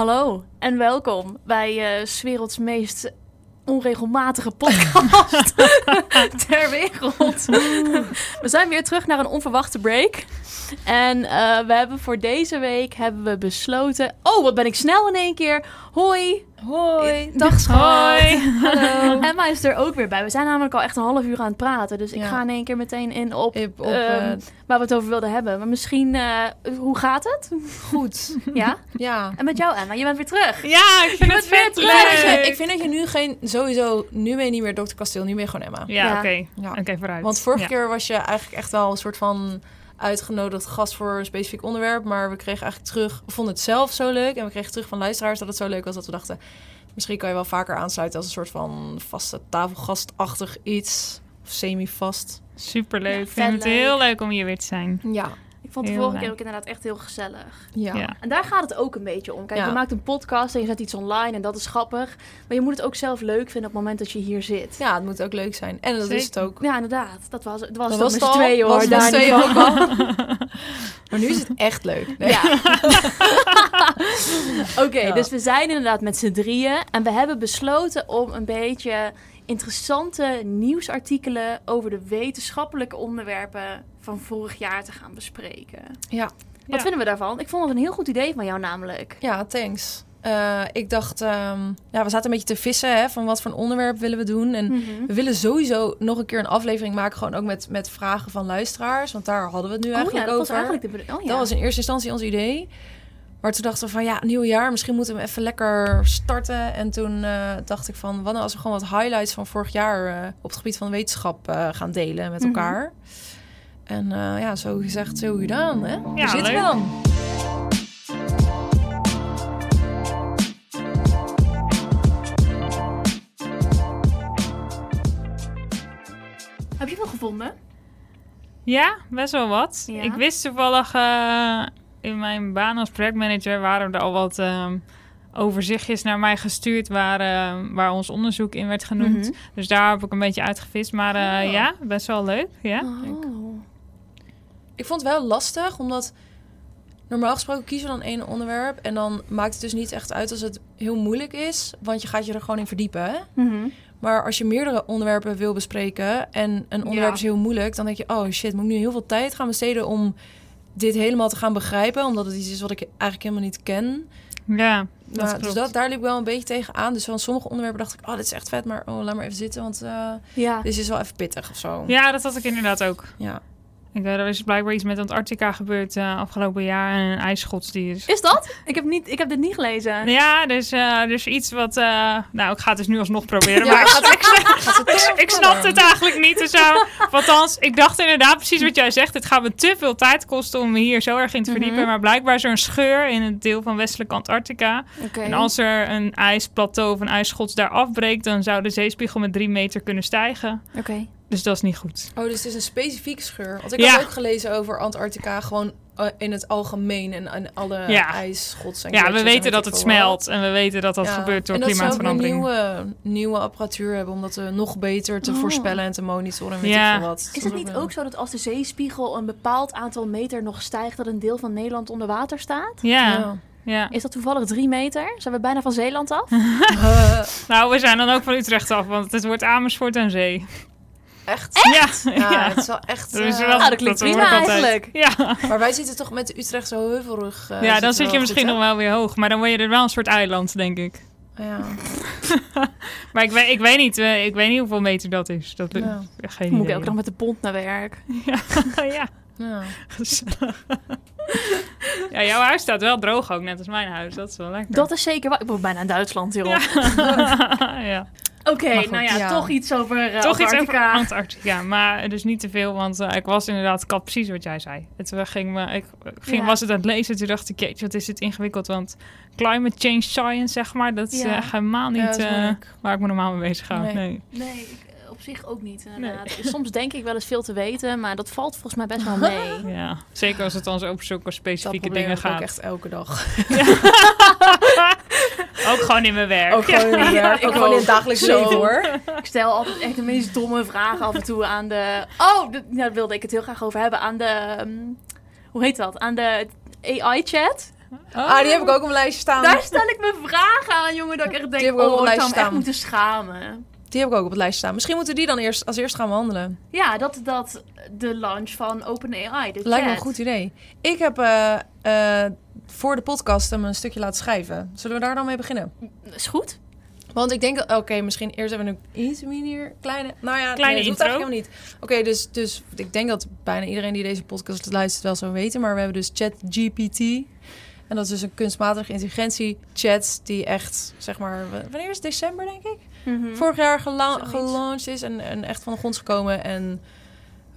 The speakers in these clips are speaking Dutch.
Hallo en welkom bij 's werelds meest onregelmatige podcast ter wereld. We zijn weer terug naar een onverwachte break. En eh, we hebben voor deze week hebben we besloten... Oh, wat ben ik snel in één keer. Hoi. Hoi. Dag schat. Hoi. Hallo. Emma is er ook weer bij. We zijn namelijk al echt een half uur aan het praten. Dus ik Ja. ga in één keer meteen in op, Op, ehm, eh, waar we het over wilden hebben. Maar misschien, eh, hoe gaat het? goed. Ja? Ja. En met jou Emma, je bent weer terug. Ja, ik vind Je het weer leuk. terug. Ik vind dat je nu geen... Sowieso, nu ben je niet meer Dr. Kasteel. Nu ben je gewoon Emma. Ja, Ja. oké. Ja. Oké, vooruit. Want vorige Ja. keer was je eigenlijk echt wel een soort van uitgenodigd gast voor een specifiek onderwerp. Maar we kregen eigenlijk terug... We vonden het zelf zo leuk. En we kregen terug van luisteraars dat het zo leuk was dat we dachten... Misschien kan je wel vaker aansluiten als een soort van vaste tafelgastachtig iets. Of semi-vast. Superleuk. Ja, ik vind het leuk. heel leuk om hier weer te zijn. Ja. Ik vond de Heel vorige keer ook inderdaad echt heel gezellig. Ja. Ja. En daar gaat het ook een beetje om. Kijk, Ja. je maakt een podcast en je zet iets online en dat is grappig. Maar je moet het ook zelf leuk vinden op het moment dat je hier zit. Ja, het moet ook leuk zijn. En dat is het ook. Ja, inderdaad. Dat was, het was Dat het was het tweeën hoor. Was daar van. ook al? Maar nu is het echt leuk. Nee. Ja. Oké, Ja. dus we zijn inderdaad met z'n drieën. En we hebben besloten om een beetje interessante nieuwsartikelen over de wetenschappelijke onderwerpen van vorig jaar te gaan bespreken. Ja. Wat Ja. vinden we daarvan? Ik vond het een heel goed idee van jou namelijk. Ja, thanks. Eh, ik dacht, ehm, ja, we zaten een beetje te vissen hè, van wat voor een onderwerp willen we doen. En Mhm. we willen sowieso nog een keer een aflevering maken, gewoon ook met, met vragen van luisteraars. Want daar hadden we het nu Oh ja, eigenlijk dat was over. eigenlijk de bedoeling. Oh ja. Dat was in eerste instantie ons idee. Maar toen dachten we van ja, nieuw jaar, misschien moeten we even lekker starten. En toen eh, dacht ik van, wat nou als we gewoon wat highlights van vorig jaar eh, op het gebied van wetenschap gaan delen met Mhm. elkaar. En eh, ja, zo gezegd, zo gedaan. Hè? Ja, Daar zitten we leuk. dan. Heb je veel gevonden? Ja, best wel wat. Ja. Ik wist toevallig eh, in mijn baan als projectmanager waren er al wat ehm, overzichtjes naar mij gestuurd waar, eh, waar ons onderzoek in werd genoemd. Mhm. Dus daar heb ik een beetje uitgevist. Maar eh, Oh. ja, best wel leuk. Ja. Oh. Ik vond het wel lastig, omdat normaal gesproken kiezen we dan één onderwerp. En dan maakt het dus niet echt uit als het heel moeilijk is, want je gaat je er gewoon in verdiepen. Hè? Mhm. Maar als je meerdere onderwerpen wil bespreken en een onderwerp Ja. is heel moeilijk, dan denk je, oh shit, moet ik nu heel veel tijd gaan besteden om dit helemaal te gaan begrijpen, omdat het iets is wat ik eigenlijk helemaal niet ken. Ja, dat dus dat, daar liep ik wel een beetje tegen aan. Dus van sommige onderwerpen dacht ik, oh, dit is echt vet, maar oh, laat maar even zitten, want eh, Ja. dit is wel even pittig of zo. Ja, dat had ik inderdaad ook. Ja. Ik, eh, er is blijkbaar iets met Antarctica gebeurd eh, afgelopen jaar. En een ijsgodsdier. is Is dat? Ik heb, niet, ik heb dit niet gelezen. Ja, dus, dus iets wat... nou, ik ga het dus nu alsnog proberen. Ja, maar gaat gaat het ik, ik snapte het eigenlijk niet. Dus, uh, althans, ik dacht inderdaad precies wat jij zegt. Het gaat me te veel tijd kosten om me hier zo erg in te verdiepen. Mhm. Maar blijkbaar is er een scheur in het deel van westelijk Antarctica. En als er een ijsplateau of een ijsschots daar afbreekt... dan zou de zeespiegel met drie meter kunnen stijgen. Oké. Dus dat is niet goed. Oh, dus het is een specifieke scheur. Want ik Ja. had ook gelezen over Antarctica, gewoon eh, in het algemeen en, en alle Ja. ijsschots en Ja, we en weten dat het smelt. En we weten dat dat Ja. gebeurt door en dat klimaatverandering. Ook nieuwe, nieuwe apparatuur hebben om dat eh, nog beter te Oh. voorspellen en te monitoren. En weet Ja. ik veel wat. Is het niet ook zo dat als de zeespiegel een bepaald aantal meter nog stijgt, dat een deel van Nederland onder water staat? Ja, Ja. ja. Is dat toevallig drie meter? Zijn we bijna van Zeeland af? Nou, we zijn dan ook van Utrecht af, want het wordt Amersfoort aan zee. Echt? Ja, Ja, ja. het is wel echt... Dus Nou, dat klinkt prima eigenlijk. Ja, Maar wij zitten toch met de Utrechtse heuvelrug. eh, ja dan zit je misschien goed, nog wel weer hoog. Maar dan word je er wel een soort eiland, denk ik. Ja. Maar ik weet, ik weet, niet, eh, ik weet niet hoeveel meter dat is. Dat Ja. ja. Geen Moet ik elke dag met de pont naar werk? ja, ja. ja, jouw huis staat wel droog ook, net als mijn huis. Dat is wel lekker. Dat is zeker waar. Ik woon bijna in Duitsland, joh. ja. Oké, nou ja, ja. toch iets over uh, Toch iets over Antarctica. Antarctica. Maar dus niet te veel, want eh, ik was inderdaad, ik had precies wat jij zei. Het ging me, ik ging, Ja. was het aan het lezen, toen dacht ik, jeetje, wat is dit ingewikkeld. Want climate change science, zeg maar, dat is Ja. eh, helemaal Ja, niet dat eh, waar ik me normaal mee bezig hou. Nee. Nee. Nee, ik, eh, op zich ook niet inderdaad. Soms denk ik wel eens veel te weten, maar dat valt volgens mij best wel mee. Ja, zeker als het dan zo op zulke Dat specifieke dingen heb ik ook gaat. echt elke dag. Ook gewoon in mijn werk. Ook gewoon in, Ja, werk, ik ook gewoon in het dagelijks Zo. leven hoor. Ik stel altijd echt de meest domme vragen af en toe aan de... Oh, d- daar wilde ik het heel graag over hebben. Aan de... ehm, hoe heet dat? Aan de AI-chat. Ah, die heb ik ook op mijn lijstje staan. Daar stel ik me vragen aan, jongen, dat ik echt denk, heb ik ook op oh, ik zou me echt moeten schamen. Die heb ik ook op het lijstje staan. Misschien moeten we die dan eerst als eerst gaan behandelen. Ja, dat, dat de launch van OpenAI, de Lijkt me een goed idee. Ik heb eh, eh, voor de podcast hem een stukje laten schrijven. Zullen we daar dan mee beginnen? Is goed. Want ik denk dat... Oké, misschien eerst hebben we een iets minder kleine... Nou ja, Kleine nee, dat intro. eigenlijk helemaal niet. Oké, dus, dus ik denk dat bijna iedereen die deze podcast luistert wel zou weten. Maar we hebben dus ChatGPT. En dat is dus een kunstmatige intelligentie chat die echt, zeg maar... Wanneer is het? December, denk ik? Mhm. vorig jaar gela- Zoiets. gelaunched is en, en echt van de grond gekomen. En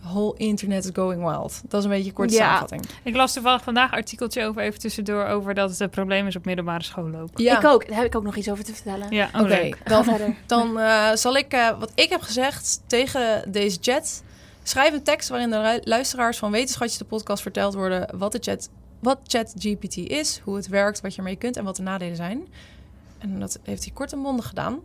whole internet is going wild. Dat is een beetje een korte Ja. samenvatting. Ik las toevallig vandaag een artikeltje over even tussendoor over dat het een probleem is op middelbare scholen ook. Ja, Ik ook. Daar heb ik ook nog iets over te vertellen. Ja, oh, Oké. Ga dan, verder. dan eh, zal ik eh, wat ik heb gezegd tegen deze chat. Schrijf een tekst waarin de lu- luisteraars van Wetenschatjes de podcast verteld worden wat de chat, wat ChatGPT is, hoe het werkt, wat je ermee kunt en wat de nadelen zijn. En dat heeft hij kort en bondig gedaan.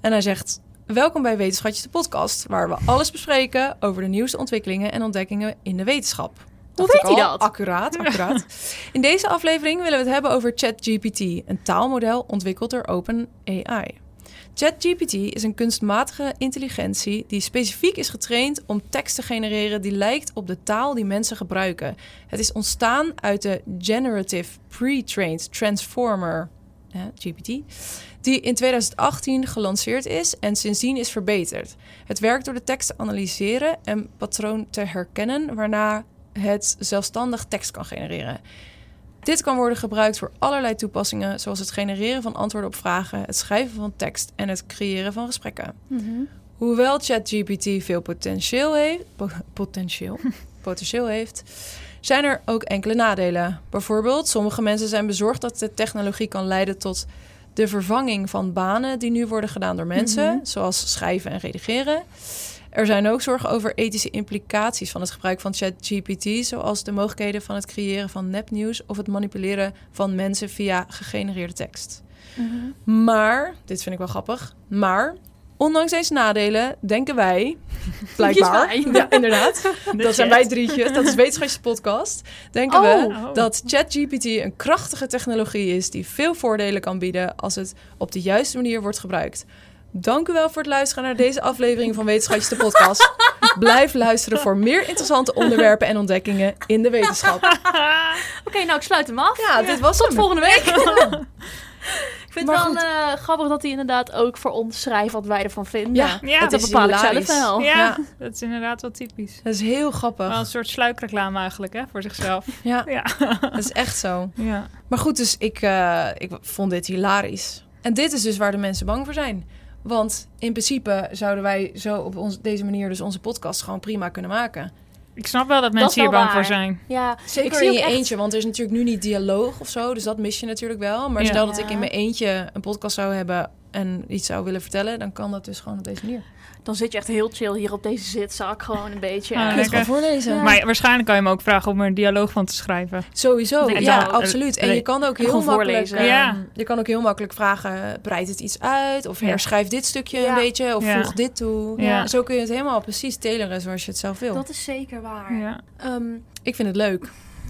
En hij zegt: Welkom bij Wetenschatjes de podcast, waar we alles bespreken over de nieuwste ontwikkelingen en ontdekkingen in de wetenschap. Dacht weet hij dat? Accuraat, accuraat. In deze aflevering willen we het hebben over ChatGPT, een taalmodel ontwikkeld door OpenAI. ChatGPT is een kunstmatige intelligentie die specifiek is getraind om tekst te genereren die lijkt op de taal die mensen gebruiken. Het is ontstaan uit de Generative Pre-trained Transformer, GPT, die in 2018 gelanceerd is en sindsdien is verbeterd. Het werkt door de tekst te analyseren en patroon te herkennen, waarna het zelfstandig tekst kan genereren. Dit kan worden gebruikt voor allerlei toepassingen, zoals het genereren van antwoorden op vragen, het schrijven van tekst en het creëren van gesprekken. Mhm. Hoewel ChatGPT veel potentieel heeft, po- potentieel, potentieel heeft, zijn er ook enkele nadelen. Bijvoorbeeld, sommige mensen zijn bezorgd dat de technologie kan leiden tot de vervanging van banen die nu worden gedaan door mensen, Mhm. zoals schrijven en redigeren. Er zijn ook zorgen over ethische implicaties van het gebruik van ChatGPT, zoals de mogelijkheden van het creëren van nepnieuws of het manipuleren van mensen via gegenereerde tekst. Mhm. Maar, dit vind ik wel grappig, maar ondanks deze nadelen denken wij, blijkbaar, wij. ja inderdaad, De dat zijn wij drietjes, dat is Wetenschapsche podcast, denken we Oh. dat ChatGPT een krachtige technologie is die veel voordelen kan bieden als het op de juiste manier wordt gebruikt. Dank u wel voor het luisteren naar deze aflevering van Wetenschapjes de podcast. Blijf luisteren voor meer interessante onderwerpen en ontdekkingen in de wetenschap. Oké, nou, ik sluit hem af. Ja, dit was Tot hem. volgende week. Ik vind Maar het wel eh, grappig dat hij inderdaad ook voor ons schrijft wat wij ervan vinden. Ja, dat is bepaal ik zelf wel. Ja, Ja. dat is inderdaad wel typisch. Dat is heel grappig. Wel een soort sluikreclame eigenlijk, hè, voor zichzelf. Ja, Ja. dat is echt zo. ja. Maar goed, dus ik, eh, ik vond dit hilarisch. En dit is dus waar de mensen bang voor zijn. Want in principe zouden wij zo op ons, deze manier dus onze podcast gewoon prima kunnen maken. Ik snap wel dat mensen hier wel bang voor zijn. Ja, Zeker ik zie in je echt- eentje, want er is natuurlijk nu niet dialoog of zo. Dus dat mis je natuurlijk wel. Maar Ja. stel dat Ja. ik in mijn eentje een podcast zou hebben en iets zou willen vertellen, dan kan dat dus gewoon op deze manier. Dan zit je echt heel chill hier op deze zitzak. Gewoon een beetje. Ah, eh, Kun je het gewoon voorlezen? Ja. Maar waarschijnlijk kan je hem ook vragen om er een dialoog van te schrijven. Sowieso, ja, ook. absoluut. En je kan ook heel makkelijk, voorlezen. ehm, Ja. je kan ook heel makkelijk vragen: breid het iets uit, of Ja. herschrijf dit stukje Ja. een beetje, of Ja. voeg dit toe. Ja. Zo kun je het helemaal precies teleren zoals je het zelf wil. Dat is zeker waar. Ja. Ehm, Ik vind het leuk.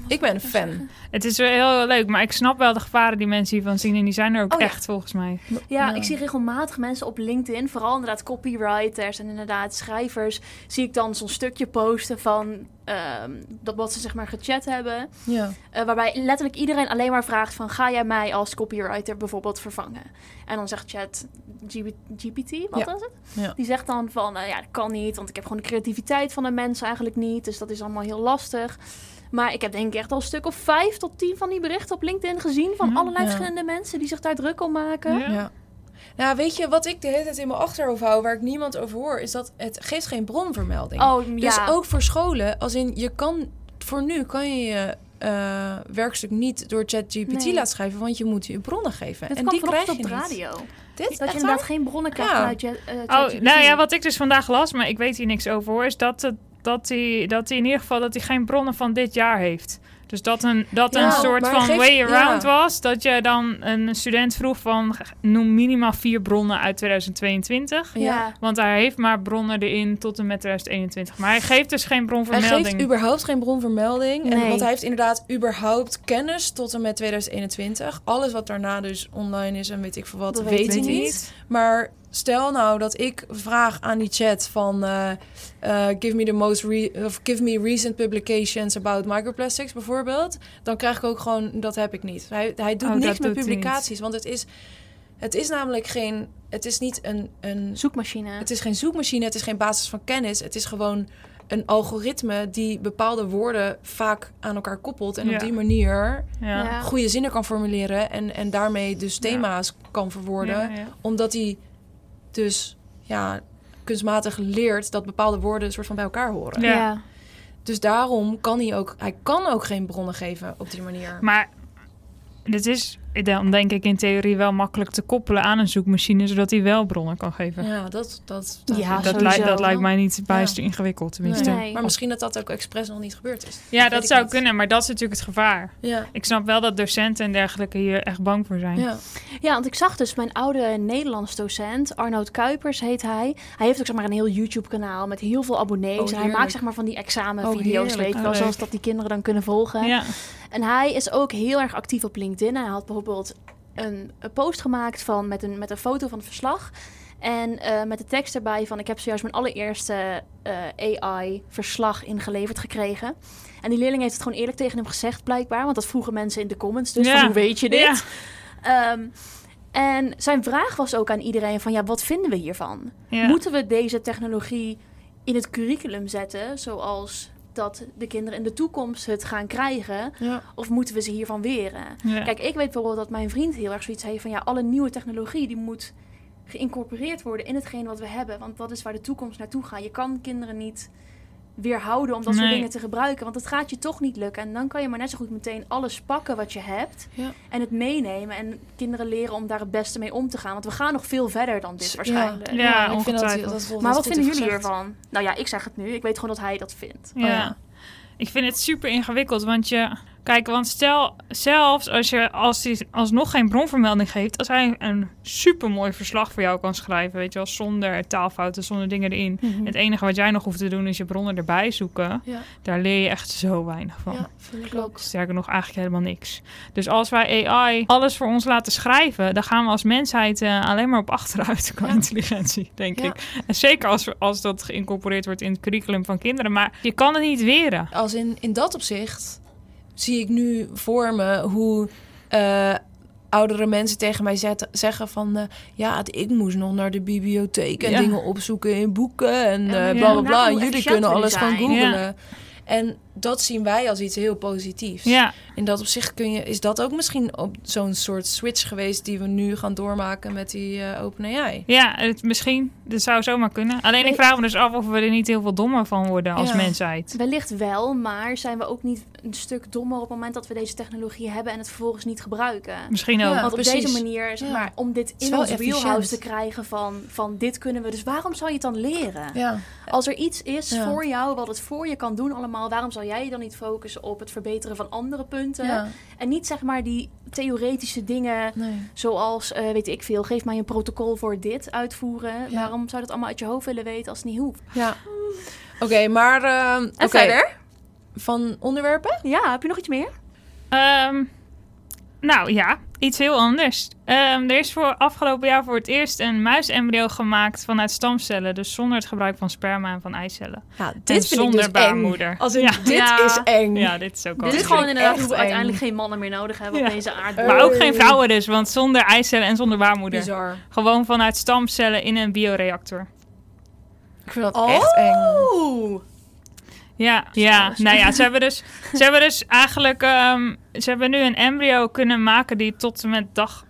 Ik ben een fan. Het is wel heel leuk, maar ik snap wel de gevaren die mensen hiervan zien. En die zijn er ook Oh, ja. echt, volgens mij. ja, Ja. ik zie regelmatig mensen op LinkedIn, vooral inderdaad copywriters en inderdaad schrijvers, zie ik dan zo'n stukje posten van ehm, dat wat ze zeg maar gechat hebben. Ja. Eh, waarbij letterlijk iedereen alleen maar vraagt van... ga jij mij als copywriter bijvoorbeeld vervangen? En dan zegt chat GB GPT, wat Ja. is het? Ja. Die zegt dan van... eh, ja, dat kan niet, want ik heb gewoon de creativiteit van de mensen eigenlijk niet. Dus dat is allemaal heel lastig. Maar ik heb denk ik echt al een stuk of vijf tot tien van die berichten op LinkedIn gezien... van allerlei Ja. verschillende mensen die zich daar druk om maken. Ja. ja. Nou, weet je wat ik de hele tijd in mijn achterhoofd hou, waar ik niemand over hoor, is dat het geeft geen bronvermelding. Oh, ja. Dus ook voor scholen, als in je kan voor nu kan je je eh, werkstuk niet door ChatGPT Nee. laten schrijven, want je moet je bronnen geven. Dit en kwam die krijg je op de radio. Dit Dat je inderdaad waar? geen bronnen krijgt Ja. vanuit Jet- eh, Oh, ChatGPT. nou ja, wat ik dus vandaag las, maar ik weet hier niks over hoor, is dat, het- dat hij dat hij in ieder geval dat hij geen bronnen van dit jaar heeft. Dus dat een, dat Ja, een soort van geeft- way around ja. was. Dat je dan een student vroeg van noem minimaal vier bronnen uit 2022. Ja. Want hij heeft maar bronnen erin tot en met 2021. Maar hij geeft dus geen Hij bronvermelding. geeft überhaupt geen bronvermelding. En, want hij heeft inderdaad überhaupt kennis tot en met 2021. Alles wat daarna dus online is en weet ik veel wat, Dat weet, weet hij hij niet. niet. Maar stel nou dat ik vraag aan die chat van... eh, eh, give, me the most re- of give me recent publications about microplastics bijvoorbeeld. Dan krijg ik ook gewoon, dat heb ik niet. Hij, hij doet Oh, niks met doet hij niet. publicaties. Want het is, het is namelijk geen... Het is niet een... een Zoekmachine. het is geen zoekmachine, het is geen basis van kennis. Het is gewoon een algoritme die bepaalde woorden vaak aan elkaar koppelt. En Ja. op die manier ja. Goede zinnen kan formuleren. En, en daarmee dus thema's kan verwoorden. Ja, ja. Omdat hij dus ja, kunstmatig leert dat bepaalde woorden een soort van bij elkaar horen. Ja. ja. Dus daarom kan hij ook, hij kan ook geen bronnen geven op die manier. Maar dit is dan denk ik in theorie wel makkelijk te koppelen aan een zoekmachine, zodat hij wel bronnen kan geven. Ja, dat, dat, Ja, dat, sowieso. lijkt, dat lijkt mij niet bijster Ja. ingewikkeld, tenminste. Nee. Maar misschien dat dat ook expres nog niet gebeurd is. Ja, dat zou niet. kunnen, maar dat is natuurlijk het gevaar. Ja, Ik snap wel dat docenten en dergelijke hier echt bang voor zijn. ja. Ja, want ik zag dus mijn oude Nederlands docent, Arnoud Kuipers heet hij. Hij heeft ook zeg maar een heel YouTube kanaal met heel veel abonnees. Oh, en hij maakt zeg maar van die examenvideo's, Oh, heerlijk. weet je wel, Oh, zoals dat die kinderen dan kunnen volgen. Ja. En hij is ook heel erg actief op LinkedIn. Hij had bijvoorbeeld een, een post gemaakt van, met, een, met een foto van het verslag. En eh, met de tekst erbij van... ik heb zojuist mijn allereerste eh, AI-verslag ingeleverd gekregen. En die leerling heeft het gewoon eerlijk tegen hem gezegd blijkbaar. Want dat vroegen mensen in de comments. Dus Ja. van, hoe weet je dit? Ja. Ehm, en zijn vraag was ook aan iedereen van... ja, wat vinden we hiervan? Ja. Moeten we deze technologie in het curriculum zetten... zoals dat de kinderen in de toekomst het gaan krijgen... ja. Of moeten we ze hiervan weren? Ja. Kijk, ik weet bijvoorbeeld dat mijn vriend heel erg zoiets heeft van ja, alle nieuwe technologie die moet geïncorporeerd worden in hetgeen wat we hebben. Want dat is waar de toekomst naartoe gaat. Je kan kinderen niet weerhouden om dat soort dingen te gebruiken. Want het gaat je toch niet lukken. En dan kan je maar net zo goed meteen alles pakken wat je hebt. Ja. En het meenemen. En kinderen leren om daar het beste mee om te gaan. Want we gaan nog veel verder dan dit Ja. waarschijnlijk. Ja, ik vind dat, ongetwijfeld. dat, Maar wat vinden jullie gezegd. hiervan? Nou ja, ik zeg het nu. Ik weet gewoon dat hij dat vindt. Ja. Oh, ja. Ik vind het super ingewikkeld, want je... Kijk, want stel, zelfs als je als hij alsnog geen bronvermelding geeft... als hij een super mooi verslag voor jou kan schrijven... weet je wel, zonder taalfouten, zonder dingen erin... Het enige wat jij nog hoeft te doen is je bronnen erbij zoeken. Ja. Daar leer je echt zo weinig van. Ja, vind ik ook. Sterker nog, eigenlijk helemaal niks. Dus als wij AI alles voor ons laten schrijven, dan gaan we als mensheid eh, alleen maar op achteruit qua Ja. intelligentie, denk Ja. ik. En zeker als, als dat geïncorporeerd wordt in het curriculum van kinderen. Maar je kan het niet weren. Als in, in dat opzicht zie ik nu voor me hoe eh, oudere mensen tegen mij zetten, zeggen van... eh, ja, ik moest nog naar de bibliotheek en Ja. dingen opzoeken in boeken en ja. bla bla Nou, bla. En jullie kunnen alles gaan zijn. googlen. En dat zien wij als iets heel positiefs. Ja, In dat opzicht kun je, is dat ook misschien op zo'n soort switch geweest... die we nu gaan doormaken met die eh OpenAI. ja het, misschien. Dat zou zomaar kunnen. Alleen ik vraag me dus af of we er niet heel veel dommer van worden als Ja. mensheid. Wellicht wel, maar zijn we ook niet een stuk dommer op het moment dat we deze technologie hebben en het vervolgens niet gebruiken? Misschien ook. Ja. Want op precies. deze manier, zeg Ja. maar, om dit in ons efficiënt. wheelhouse te krijgen van, van dit kunnen we. Dus waarom zou je het dan leren? Ja, Als er iets is Ja. voor jou wat het voor je kan doen allemaal, waarom zou jij je dan niet focussen op het verbeteren van andere punten? ja. En niet zeg maar die theoretische dingen Nee. zoals, eh, weet ik veel, geef mij een protocol voor dit uitvoeren. Ja. Waarom zou dat allemaal uit je hoofd willen weten als het niet hoeft? Ja. Oké, maar... eh, En oké, verder? Van onderwerpen? Ja, heb je nog iets meer? Ehm, nou ja, iets heel anders. Ehm, er is voor afgelopen jaar voor het eerst een muisembryo gemaakt vanuit stamcellen. Dus zonder het gebruik van sperma en van eicellen. Ja, en dit vind zonder ik dus baarmoeder. eng. Als in, Ja. dit Ja. is eng. Ja, dit is ook al. Dit is gewoon inderdaad hoe we uiteindelijk geen mannen meer nodig hebben Ja. op deze aardbol. Maar ook geen vrouwen dus, want zonder eicellen en zonder baarmoeder. Bizar. Gewoon vanuit stamcellen in een bioreactor. Ik vind dat Oh. echt eng. Oeh. Ja, ja. nou ja, ze hebben dus, ze hebben dus eigenlijk, ehm, ze hebben nu een embryo kunnen maken die tot en met dag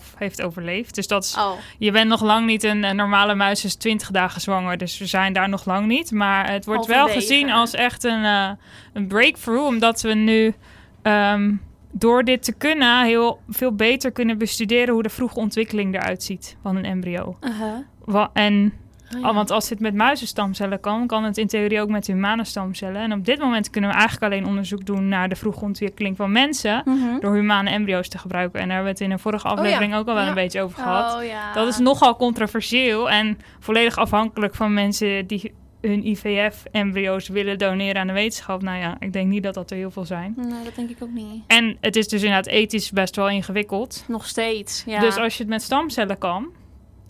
8,5 heeft overleefd. Dus dat is, Oh. je bent nog lang niet een, een normale muis is 20 dagen zwanger, dus we zijn daar nog lang niet. Maar het wordt wel gezien als echt een, eh, een breakthrough, omdat we nu ehm, door dit te kunnen heel veel beter kunnen bestuderen hoe de vroege ontwikkeling eruit ziet van een embryo. Uh-huh. Wa- en Oh, ja. Want als dit met muizenstamcellen kan, kan het in theorie ook met humane stamcellen. En op dit moment kunnen we eigenlijk alleen onderzoek doen naar de vroege ontwikkeling van mensen. Mhm. Door humane embryo's te gebruiken. En daar hebben we het in een vorige aflevering ook al wel Ja. een beetje over gehad. Oh, ja. Dat is nogal controversieel en volledig afhankelijk van mensen die hun IVF-embryo's willen doneren aan de wetenschap. Nou ja, ik denk niet dat dat er heel veel zijn. Nee, dat denk ik ook niet. En het is dus inderdaad ethisch best wel ingewikkeld. Nog steeds, ja. Dus als je het met stamcellen kan,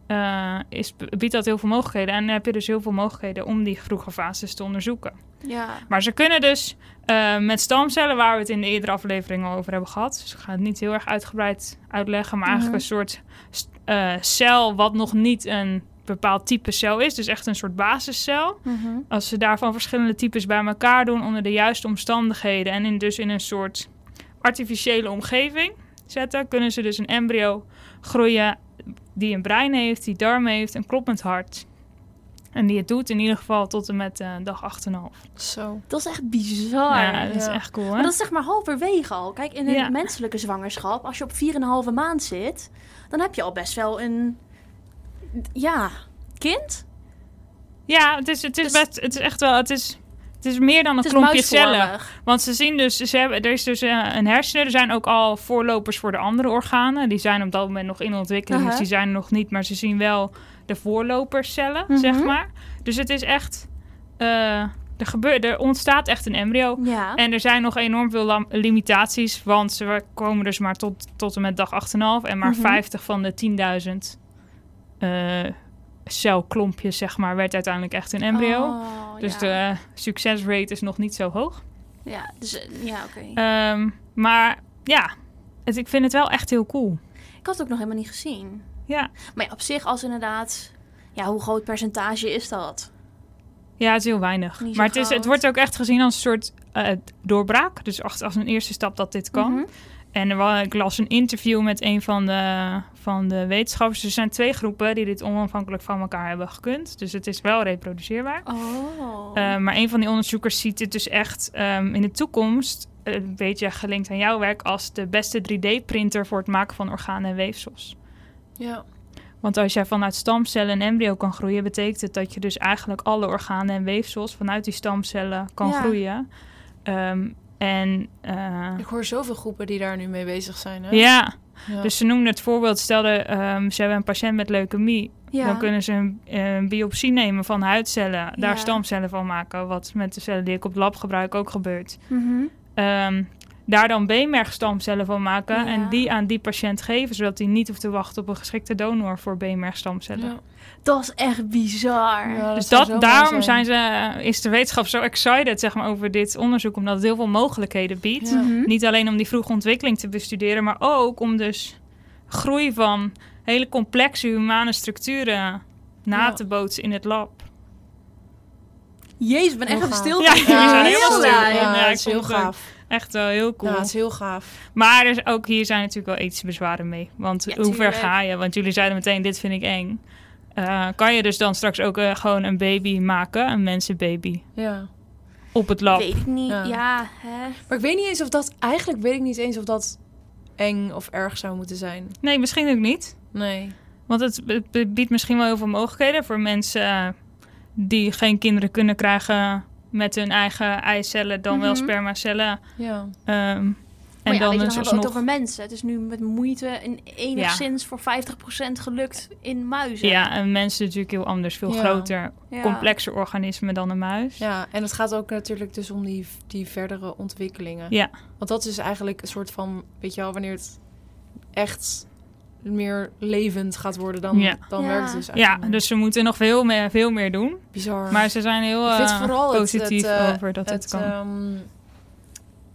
eh, is, biedt dat heel veel mogelijkheden. En dan heb je dus heel veel mogelijkheden om die vroege fases te onderzoeken. Ja. Maar ze kunnen dus eh, met stamcellen, waar we het in de eerdere afleveringen over hebben gehad. Dus ik ga het niet heel erg uitgebreid uitleggen, maar eigenlijk Mhm. een soort eh, cel wat nog niet een bepaald type cel is. Dus echt een soort basiscel. Mhm. Als ze daarvan verschillende types bij elkaar doen onder de juiste omstandigheden en in, dus in een soort artificiële omgeving zetten, kunnen ze dus een embryo groeien die een brein heeft, die darm heeft, een kloppend hart. En die het doet in ieder geval tot en met eh, dag 8,5. Zo. Dat is echt bizar. Ja, dat is Ja. echt cool, hè? Maar dat is zeg maar halverwege al. Kijk, in een Ja. menselijke zwangerschap, als je op 4,5 maand zit, dan heb je al best wel een. Ja, kind? Ja, het is, het is Dus- best, het is echt wel, het is, het is meer dan een klompje cellen. Want ze zien dus, ze hebben, er is dus eh, een hersenen. Er zijn ook al voorlopers voor de andere organen. Die zijn op dat moment nog in ontwikkeling, dus die zijn er nog niet. Maar ze zien wel de voorloperscellen, Mhm. zeg maar. Dus het is echt, eh, er, gebeurt, er ontstaat echt een embryo. Ja. En er zijn nog enorm veel limitaties, want ze komen dus maar tot, tot en met dag 8,5. En maar Mhm. 50 van de 10.000 celklompjes, zeg maar, werd uiteindelijk echt een embryo. Oh, dus ja. de succesrate is nog niet zo hoog. Ja, dus, ja oké. Ehm, maar ja, het, ik vind het wel echt heel cool. ik had het ook nog helemaal niet gezien. Ja, Maar ja, op zich als inderdaad... Ja, hoe groot percentage is dat? ja het is heel weinig. Maar het, is, het wordt ook echt gezien als een soort eh, doorbraak. Dus als, als een eerste stap dat dit kan. Mhm. En ik las een interview met een van de, van de wetenschappers. Er zijn twee groepen die dit onafhankelijk van elkaar hebben gekund. Dus het is wel reproduceerbaar. Oh. Eh, maar een van die onderzoekers ziet het dus echt ehm, in de toekomst... eh, een beetje gelinkt aan jouw werk... als de beste 3D-printer voor het maken van organen en weefsels. Ja. Want als jij vanuit stamcellen een embryo kan groeien... betekent het dat je dus eigenlijk alle organen en weefsels... vanuit die stamcellen kan Ja. groeien. Ehm, en uh, Ik hoor zoveel groepen die daar nu mee bezig zijn. Hè? ja, Ja. dus ze noemden het voorbeeld... stel um, ze hebben een patiënt met leukemie... ja. Dan kunnen ze een, een, biopsie nemen van huidcellen, daar Ja. stamcellen van maken, wat met de cellen die ik op lab gebruik ook gebeurt. Um, daar dan beenmergstamcellen van maken Ja. en die aan die patiënt geven, zodat hij niet hoeft te wachten op een geschikte donor voor beenmergstamcellen. Ja. Dat is echt bizar. Ja, Dus dat, daarom zijn. zijn ze, is de wetenschap zo excited zeg maar, over dit onderzoek, omdat het heel veel mogelijkheden biedt. Ja. Mhm. Niet alleen om die vroege ontwikkeling te bestuderen, maar ook om dus groei van hele complexe humane structuren na Ja. te bootsen in het lab. Jezus, ik ben echt Heel stil. Ja, Ja, heel-. Ja, Ja, ik het is heel het ook gaaf. Echt wel heel cool. Ja, het is heel gaaf. Maar er is ook hier zijn natuurlijk wel ethische bezwaren mee. Want Ja, hoe ver ga je? Want jullie zeiden meteen, dit vind ik eng. Eh, kan je dus dan straks ook eh, gewoon een baby maken, een mensenbaby, Ja. op het lab? Weet ik niet. Ja. Ja, hè? Maar ik weet niet eens of dat... Eigenlijk weet ik niet eens of dat eng of erg zou moeten zijn. Nee, misschien ook niet. Nee. Want het, het biedt misschien wel heel veel mogelijkheden voor mensen eh, die geen kinderen kunnen krijgen met hun eigen eicellen, dan wel Mhm. spermacellen. Ja. Ehm, en ja, dan weet je, dan hebben we het alsnog... over mensen. Het is nu met moeite in, enigszins voor 50% gelukt in muizen. Ja, een mens is natuurlijk heel anders, veel Ja. groter, complexer organisme dan een muis. ja, en het gaat ook natuurlijk dus om die, die verdere ontwikkelingen. Ja. Want dat is eigenlijk een soort van... Weet je wel, wanneer het echt meer levend gaat worden, dan, Ja. dan Ja. werkt het dus Ja, eigenlijk. dus ze moeten nog veel meer, veel meer doen. Bizar. Maar ze zijn heel eh, het- positief het, eh, over dat het, het kan. ehm,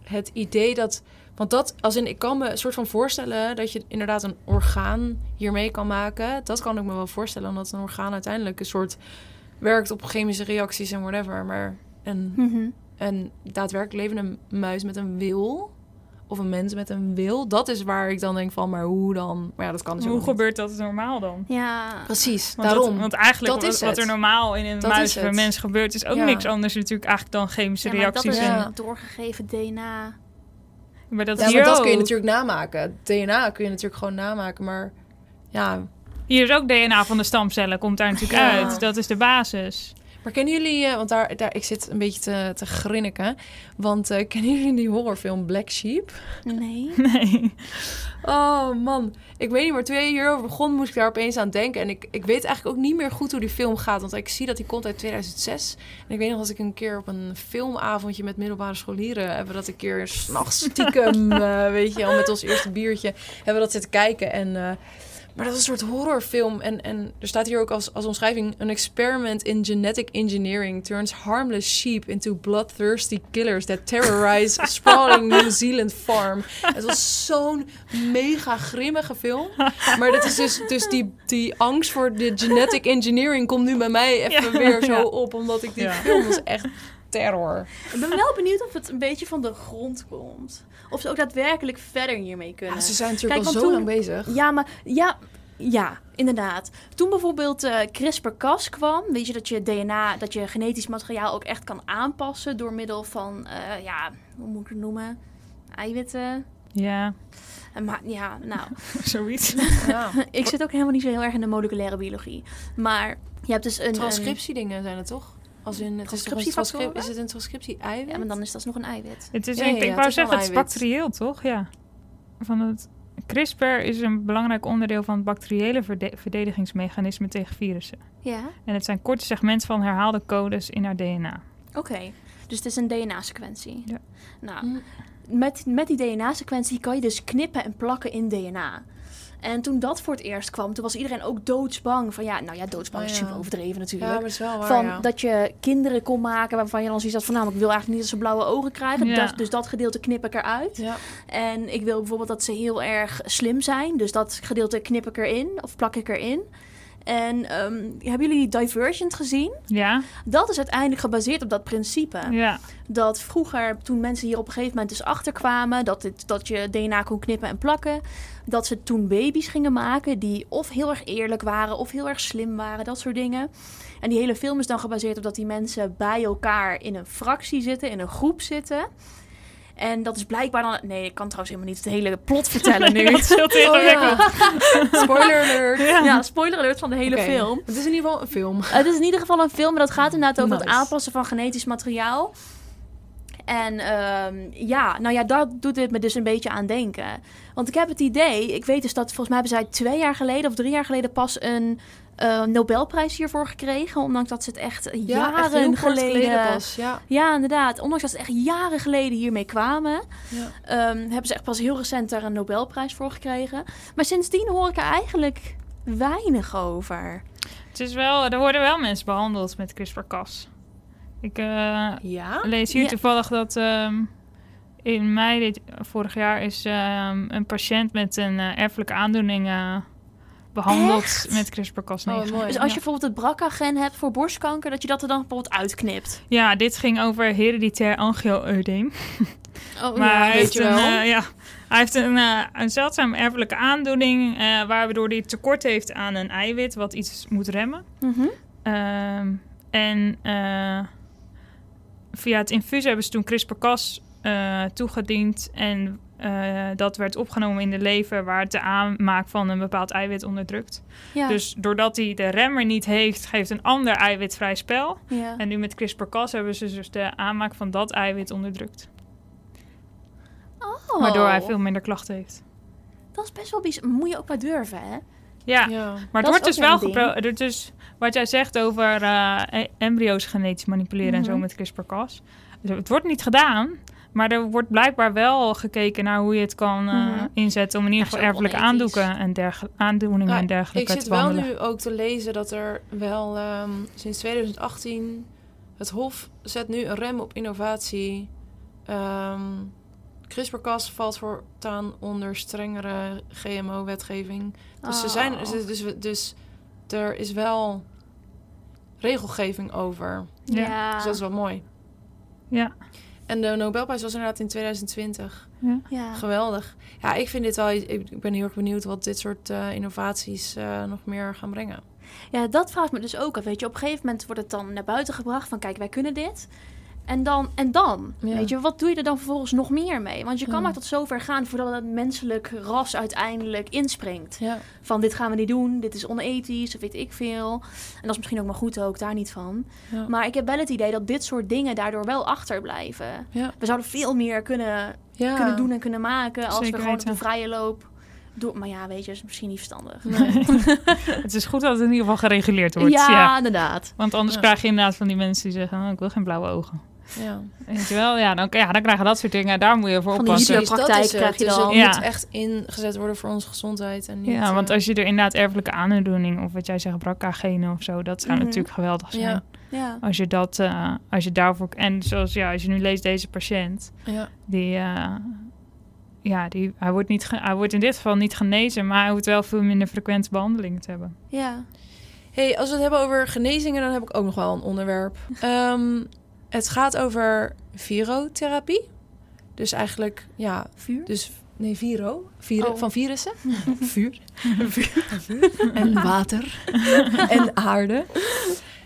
het idee dat... Want dat, als in, ik kan me een soort van voorstellen dat je inderdaad een orgaan hiermee kan maken. Dat kan ik me wel voorstellen, omdat een orgaan uiteindelijk een soort werkt op chemische reacties en whatever. Maar een, Mhm. een daadwerkelijk levende muis met een wil, of een mens met een wil, dat is waar ik dan denk van, maar hoe dan? Maar ja, dat kan dus Hoe niet. gebeurt dat normaal dan? Ja. Precies, Want daarom. dat- want eigenlijk Dat wat, is wat er normaal in een Dat muis is of een mens gebeurt, is ook Ja. niks anders natuurlijk eigenlijk dan chemische Ja, maar dat reacties. is en, doorgegeven DNA. maar dat ja, is hier dat kun je natuurlijk namaken. DNA kun je natuurlijk gewoon namaken, maar ja, Hier is ook DNA van de stamcellen, komt daar natuurlijk Ja. uit. Dat is de basis. Maar kennen jullie, eh, want daar, daar, ik zit een beetje te, te grinniken. Want eh, kennen jullie die horrorfilm Black Sheep? Nee. Nee. Oh man, ik weet niet, maar toen jij hierover begon, moest ik daar opeens aan denken. En ik, ik weet eigenlijk ook niet meer goed hoe die film gaat. Want ik zie dat die komt uit 2006. En ik weet nog als ik een keer op een filmavondje met middelbare scholieren... hebben dat een keer s'nachts stiekem, eh, weet je, al met ons eerste biertje... hebben we dat zitten kijken en... maar dat is een soort horrorfilm. En, en er staat hier ook als, als omschrijving... An experiment in genetic engineering turns harmless sheep into bloodthirsty killers... that terrorize a sprawling New Zealand farm. Het was zo'n mega grimmige film. Maar dat is dus, dus die, die angst voor de genetic engineering... komt nu bij mij even Ja. weer zo Ja. op. Omdat ik die Ja. film was echt terror. Ik ben wel benieuwd of het een beetje van de grond komt. Of ze ook daadwerkelijk verder hiermee kunnen. Ja, ze zijn natuurlijk Kijk, al zo toen- lang bezig. Ja, maar ja, ja, inderdaad. Toen bijvoorbeeld eh CRISPR-Cas kwam, weet je dat je DNA, dat je genetisch materiaal ook echt kan aanpassen door middel van, eh, ja, hoe moet ik het noemen? Eiwitten. Ja, En maar ja, nou, zoiets. Ja. ik zit ook helemaal niet zo heel erg in de moleculaire biologie. Maar je hebt dus een... een- Transcriptiedingen zijn het toch? Als in, het is, Transcriptiefactoren? het een transcriptie-eiwit? ja, maar dan is dat nog een eiwit. Het is, Ja, ik, ja, ik ja, wou het is wel zeggen, het is bacterieel, toch? Ja. Van het, CRISPR is een belangrijk onderdeel van het bacteriële verde- verdedigingsmechanisme tegen virussen. Ja, En het zijn korte segmenten van herhaalde codes in haar DNA. oké. Dus het is een DNA-sequentie. Ja. Nou, Hm. met, met die DNA-sequentie kan je dus knippen en plakken in DNA. En toen dat voor het eerst kwam, toen was iedereen ook doodsbang. Van ja, nou ja, doodsbang Oh is ja. super overdreven Ja, natuurlijk. maar het is wel waar, van ja. dat je kinderen kon maken waarvan je dan zoiets had van... nou, maar ik wil eigenlijk niet dat ze blauwe ogen krijgen. Ja. Dat, dus dat gedeelte knip ik eruit. Ja. En ik wil bijvoorbeeld dat ze heel erg slim zijn. Dus dat gedeelte knip ik erin of plak ik erin. En ehm, hebben jullie Divergent gezien? Ja, Dat is uiteindelijk gebaseerd op dat principe. ja. Dat vroeger, toen mensen hier op een gegeven moment dus achterkwamen... Dat, het, dat je DNA kon knippen en plakken... dat ze toen baby's gingen maken die of heel erg eerlijk waren... of heel erg slim waren, dat soort dingen. En die hele film is dan gebaseerd op dat die mensen bij elkaar... in een fractie zitten, in een groep zitten... En dat is blijkbaar dan... Nee, ik kan trouwens helemaal niet het hele plot vertellen nu. Dat is heel te Oh, ingewikkeld. ja. Spoiler alert. ja. spoiler alert van de hele film. Het is in ieder geval een film. Het is in ieder geval een film, maar dat gaat inderdaad over het aanpassen van genetisch materiaal. En ehm, ja, nou ja, daar doet dit me dus een beetje aan denken. Want ik heb het idee, ik weet dus dat volgens mij hebben zij twee jaar geleden of drie jaar geleden pas een eh, Nobelprijs hiervoor gekregen. Ondanks dat ze het echt jaren echt heel kort geleden. pas. Ja. Ja, inderdaad. Ondanks dat ze echt jaren geleden hiermee kwamen, Ja. ehm, hebben ze echt pas heel recent daar een Nobelprijs voor gekregen. Maar sindsdien hoor ik er eigenlijk weinig over. Het is wel, er worden wel mensen behandeld met CRISPR-Cas. Ik eh, Ja? lees hier Ja. toevallig dat ehm, in mei dit, vorig jaar is ehm, een patiënt met een eh, erfelijke aandoening eh, behandeld Echt? met CRISPR-Cas9. Oh. Dus als je bijvoorbeeld het BRCA-gen hebt voor borstkanker, dat je dat er dan bijvoorbeeld uitknipt. Ja, dit ging over hereditair angioeudeem. Oh, Maar hij weet heeft, je een, wel. eh, ja, hij heeft een, eh, een zeldzame erfelijke aandoening... eh, waardoor hij tekort heeft aan een eiwit wat iets moet remmen. Mhm. Ehm, en eh, via het infuus hebben ze toen CRISPR-Cas eh, toegediend. En eh, dat werd opgenomen in de lever, waar het de aanmaak van een bepaald eiwit onderdrukt. Ja. Dus doordat hij de remmer niet heeft, geeft een ander eiwit vrij spel. ja. En nu met CRISPR-Cas hebben ze dus de aanmaak van dat eiwit onderdrukt. Oh, Waardoor hij veel minder klachten heeft. Dat is best wel bizar. Moet je ook maar durven, hè? Ja, Ja. maar het Dat wordt dus wel een ding. gepro... Dus wat jij zegt over eh, e- embryo's genetisch manipuleren en zo Mhm. met CRISPR-Cas. Dus het wordt niet gedaan, maar er wordt blijkbaar wel gekeken naar hoe je het kan eh, Mhm. inzetten om in ieder geval erfelijke aandoeken en aandoeningen Ja, en dergelijke Ik zit te wel behandelen. nu ook te lezen dat er wel ehm, sinds 2018 het Hof zet nu een rem op innovatie. Ehm CRISPR-Cas valt voortaan onder strengere GMO-wetgeving. Dus, ze zijn, Oh. dus, dus, dus er is wel regelgeving over. Ja. Ja. Dus dat is wel mooi. Ja, En de Nobelprijs was inderdaad in 2020. ja. ja. Geweldig. Ja, ik vind dit wel... Ik ik ben heel erg benieuwd wat dit soort eh, innovaties eh, nog meer gaan brengen. ja, dat vraagt me dus ook af. Weet je, op een gegeven moment wordt het dan naar buiten gebracht van... kijk, wij kunnen dit. En dan, en dan? Ja. Weet je, wat doe je er dan vervolgens nog meer mee? Want je kan Ja. maar tot zover gaan voordat het menselijk ras uiteindelijk inspringt. Ja. Van dit gaan we niet doen, dit is onethisch, of weet ik veel. En dat is misschien ook maar goed ook, daar niet van. Maar ik heb wel het idee dat dit soort dingen daardoor wel achterblijven. We zouden veel meer kunnen, kunnen doen en kunnen maken als Zeker we gewoon op de vrije loop doen. Maar ja, weet je, is misschien niet verstandig. Nee. Het is goed dat het in ieder geval gereguleerd wordt. ja, Ja. inderdaad. Want anders Ja. krijg je inderdaad van die mensen die zeggen... Oh, ik wil geen blauwe ogen. Ja. Weet je wel? Ja, dan, ja, dan krijgen dat soort dingen. Daar moet je voor Van die oppassen. Hitler- praktijk krijg je Dus dan. het Ja. moet echt ingezet worden voor onze gezondheid. En niet, Ja, want eh, als je er inderdaad erfelijke aandoening... of wat jij zegt, BRCA-genen of zo... dat zou Mhm. natuurlijk geweldig zijn. Ja. Ja. Als je dat, eh, als je daarvoor... En zoals, ja, als je nu leest deze patiënt... Ja. Die, eh, ja, die, hij, wordt niet ge- hij wordt in dit geval niet genezen... maar hij hoeft wel veel minder frequente behandelingen te hebben. ja. Hey, als we het hebben over genezingen, dan heb ik ook nog wel een onderwerp. Ehm, het gaat over virotherapie. Dus eigenlijk, ja, Vuur? dus nee, viro, Oh. van virussen. Vuur. en water en aarde.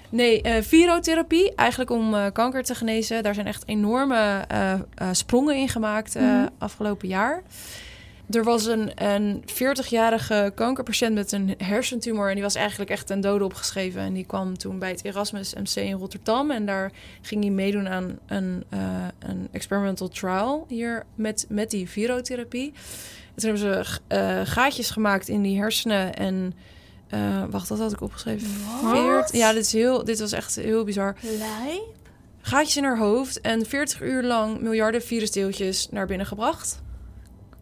Nee, eh, virotherapie, eigenlijk om eh, kanker te genezen. Daar zijn echt enorme eh, sprongen in gemaakt Mhm. afgelopen jaar. Er was een, een 40-jarige kankerpatiënt met een hersentumor. En die was eigenlijk echt ten dode opgeschreven. En die kwam toen bij het Erasmus MC in Rotterdam. En daar ging hij meedoen aan een, eh, een experimental trial hier met, met die virotherapie. En toen hebben ze eh, gaatjes gemaakt in die hersenen. En eh, wacht, dat had ik opgeschreven. Veert- Ja, dit, is heel, dit was echt heel bizar. Lijp? Gaatjes in haar hoofd en 40 uur lang miljarden virusdeeltjes naar binnen gebracht.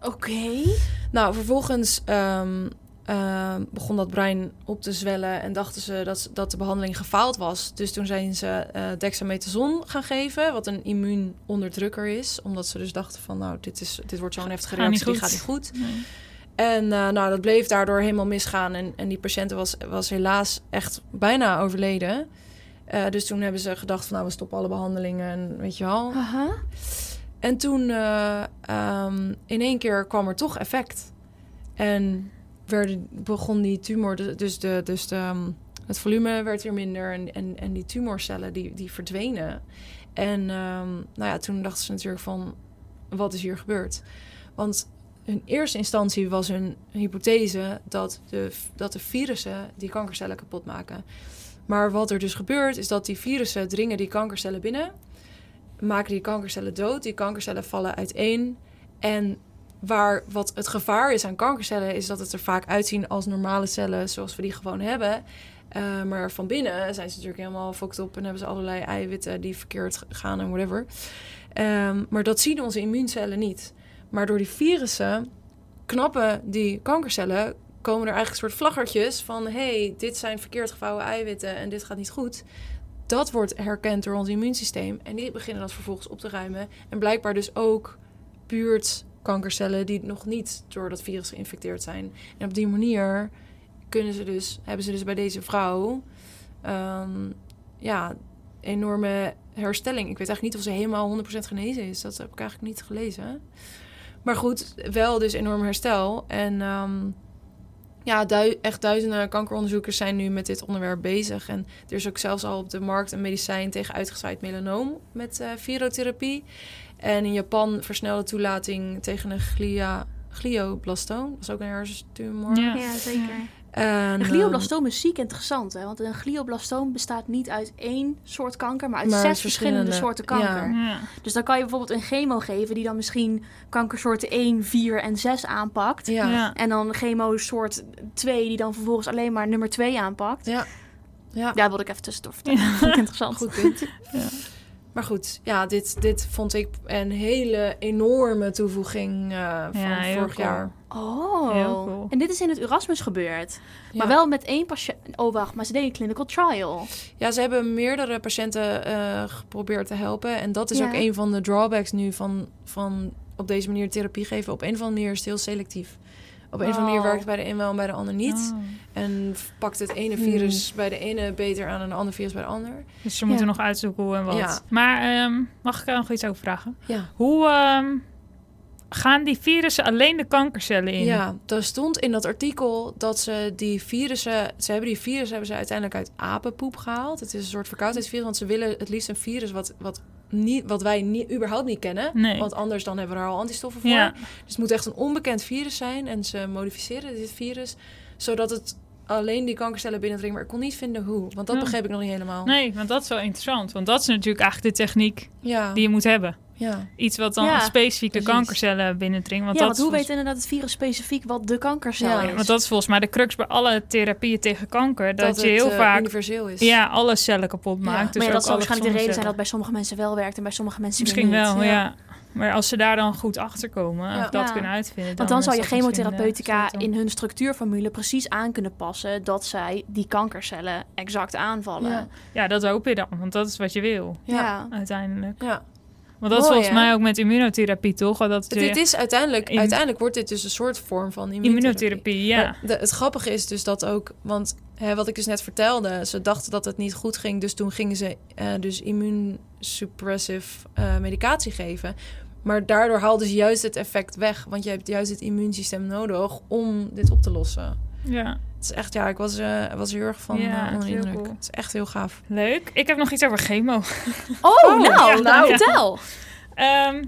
Oké. Nou, vervolgens ehm, ehm, begon dat brein op te zwellen en dachten ze dat, dat de behandeling gefaald was. Dus toen zijn ze eh dexamethason gaan geven, wat een immuunonderdrukker is. Omdat ze dus dachten van, nou, dit, is, dit wordt zo'n heftige reactie, die gaat niet goed. En eh, nou, dat bleef daardoor helemaal misgaan. En, en die patiënt was, was helaas echt bijna overleden. Eh, dus toen hebben ze gedacht van, nou, we stoppen alle behandelingen en weet je wel. Aha. En toen eh, ehm, in één keer kwam er toch effect. En begon die tumor, dus, de, dus de, ehm, het volume werd weer minder en, en, en die tumorcellen die, die verdwenen. En ehm, nou ja, toen dachten ze natuurlijk van, wat is hier gebeurd? Want in eerste instantie was hun hypothese dat de, dat de virussen die kankercellen kapot maken. Maar wat er dus gebeurt, is dat die virussen dringen die kankercellen binnen maken die kankercellen dood. Die kankercellen vallen uiteen. En waar wat het gevaar is aan kankercellen, is dat het er vaak uitzien als normale cellen zoals we die gewoon hebben. Eh, maar van binnen zijn ze natuurlijk helemaal fucked op en hebben ze allerlei eiwitten die verkeerd gaan en whatever. Ehm, maar dat zien onze immuuncellen niet. Maar door die virussen knappen die kankercellen, komen er eigenlijk een soort vlaggertjes van: hey, dit zijn verkeerd gevouwen eiwitten en dit gaat niet goed dat wordt herkend door ons immuunsysteem. En die beginnen dat vervolgens op te ruimen. En blijkbaar dus ook buurtkankercellen die nog niet door dat virus geïnfecteerd zijn. En op die manier kunnen ze dus, hebben ze dus bij deze vrouw ehm, ja, enorme herstelling. Ik weet eigenlijk niet of ze helemaal 100% genezen is. Dat heb ik eigenlijk niet gelezen. Maar goed, wel dus enorm herstel. En ehm, ja, dui- echt duizenden kankeronderzoekers zijn nu met dit onderwerp bezig. En er is ook zelfs al op de markt een medicijn tegen uitgezaaid melanoom met eh virotherapie. En in Japan versnelde toelating tegen een glia, glioblastoom. Dat is ook een hersentumor. Ja. Ja, zeker. En, Een ehm, glioblastoom is ziek interessant, hè? Want een glioblastoom bestaat niet uit één soort kanker, maar uit Maar zes verschillende, verschillende, soorten kanker. Ja. Dus dan kan je bijvoorbeeld een chemo geven die dan misschien kankersoorten 1, 4 en 6 aanpakt. ja. Ja. En dan chemo soort 2 die dan vervolgens alleen maar nummer 2 aanpakt. Ja. Ja. Ja, dat wilde ik even tussendoor vertellen. Vond ik interessant. Goed punt. Maar goed, ja, dit, dit vond ik een hele enorme toevoeging eh, van Ja, heel vorig cool. jaar. Oh. Heel cool. En dit is in het Erasmus gebeurd. Maar wel met één patiënt. Oh, wacht, maar ze deden een clinical trial. Ja, ze hebben meerdere patiënten eh, geprobeerd te helpen. En dat is Ja. ook een van de drawbacks nu van, van op deze manier therapie geven. Op een of andere manier is het heel selectief. Op een of andere manier werkt het bij de een wel en bij de ander niet. Oh. En pakt het ene Hmm. virus bij de ene beter aan en de andere virus bij de ander. Dus ze moeten nog uitzoeken hoe en wat. Maar ehm, mag ik er nog iets over vragen? Ja. Hoe ehm, gaan die virussen alleen de kankercellen in? Ja, er stond in dat artikel dat ze die virussen... Ze hebben die virussen hebben ze uiteindelijk uit apenpoep gehaald. Het is een soort verkoudheidsvirus, want ze willen het liefst een virus wat, wat niet, wat wij niet, überhaupt niet kennen. Nee. Want anders dan hebben we er al antistoffen voor. Ja, Dus het moet echt een onbekend virus zijn. En ze modificeren dit virus, zodat het alleen die kankercellen binnendringt. Maar ik kon niet vinden hoe, want dat Ja. begreep ik nog niet helemaal. nee, want dat is wel interessant. Want dat is natuurlijk eigenlijk de techniek Ja, die je moet hebben. Ja. Iets wat dan Ja, specifiek de kankercellen binnendringt. Want ja, dat want hoe weet inderdaad het virus specifiek wat de kankercel Ja, is? Want dat is volgens mij de crux bij alle therapieën tegen kanker. Dat, Dat, je heel eh, vaak universeel is. ja, alle cellen kapot Ja. maakt. Dus maar dat zal waarschijnlijk de reden zijn dat bij sommige mensen wel werkt en bij sommige mensen Misschien niet. wel, ja. ja. Maar als ze daar dan goed achter komen Ja. of dat Ja. kunnen uitvinden. Want dan zou je eh, chemotherapeutica sleutel. in hun structuurformule precies aan kunnen passen dat zij die kankercellen exact aanvallen. Ja. Ja, dat hoop je dan, want dat is wat je wil. Ja. uiteindelijk. Ja. Want dat is volgens hè? mij ook met immunotherapie, toch? Dat Het, dit is uiteindelijk, In- uiteindelijk wordt dit dus een soort vorm van immunotherapie. immunotherapie, ja. De- het grappige is dus dat ook, want hè, wat ik dus net vertelde, ze dachten dat het niet goed ging, dus toen gingen ze eh, dus immuunsuppressive eh, medicatie geven. Maar daardoor haalden ze juist het effect weg, want je hebt juist het immuunsysteem nodig om dit op te lossen. Ja. Het is echt, ja, ik was, eh, was heel erg van Ja, eh, het is onder indruk. cool. Het is echt heel gaaf. Leuk. Ik heb nog iets over chemo. Oh, nou, ja, nou, nou. vertel. Ehm,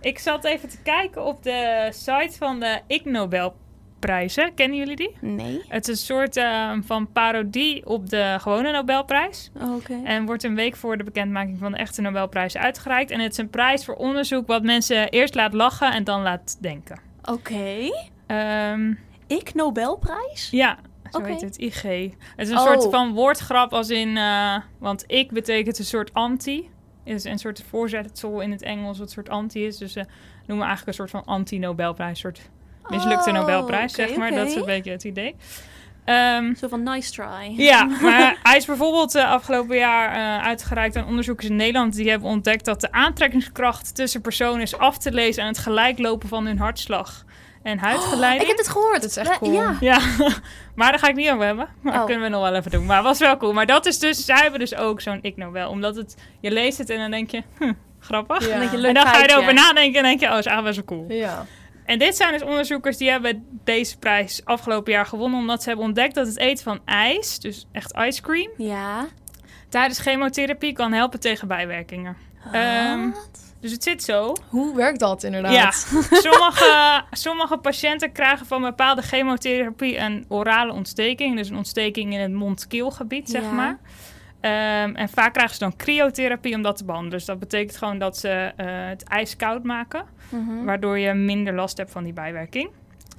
ik zat even te kijken op de site van de Ig Nobelprijzen. Kennen jullie die? Nee. Het is een soort ehm, van parodie op de gewone Nobelprijs. Oké. En wordt een week voor de bekendmaking van de echte Nobelprijs uitgereikt. En het is een prijs voor onderzoek wat mensen eerst laat lachen en dan laat denken. Oké. Ehm, Ik Nobelprijs? ja, zo heet het, IG. Het is een Oh. soort van woordgrap als in... eh, want ik betekent een soort anti. Is een soort voorzetsel in het Engels wat een soort anti is. Dus ze noemen eigenlijk een soort van anti-Nobelprijs. Een soort mislukte Oh, Nobelprijs, zeg maar. Dat is een beetje het idee. Ehm, Zo van nice try. Ja, maar hij is bijvoorbeeld uh, afgelopen jaar uh, uitgereikt aan onderzoekers in Nederland. Die hebben ontdekt dat de aantrekkingskracht tussen personen is af te lezen aan het gelijklopen van hun hartslag en huidgeleiding. ik heb het gehoord. Dat is echt Ja, cool. Ja. Ja, maar daar ga ik niet over hebben. Maar dat Oh. kunnen we nog wel even doen. Maar was wel cool. Maar dat is dus, zij hebben dus ook zo'n ik nou wel. Omdat het, je leest het en dan denk je, hm, grappig. Ja. Leuk En dan ga je erover nadenken en denk je, oh, is eigenlijk best wel cool. Ja. En dit zijn dus onderzoekers die hebben deze prijs afgelopen jaar gewonnen. Omdat ze hebben ontdekt dat het eten van ijs, dus echt ice cream, Ja. tijdens chemotherapie kan helpen tegen bijwerkingen. Ehm? Dus het zit zo. Hoe werkt dat inderdaad? Ja, sommige, sommige patiënten krijgen van bepaalde chemotherapie een orale ontsteking. Dus een ontsteking in het mond-keelgebied, zeg Ja. maar. Ehm, en vaak krijgen ze dan cryotherapie om dat te behandelen. Dus dat betekent gewoon dat ze eh, het ijs koud maken. Mhm. Waardoor je minder last hebt van die bijwerking.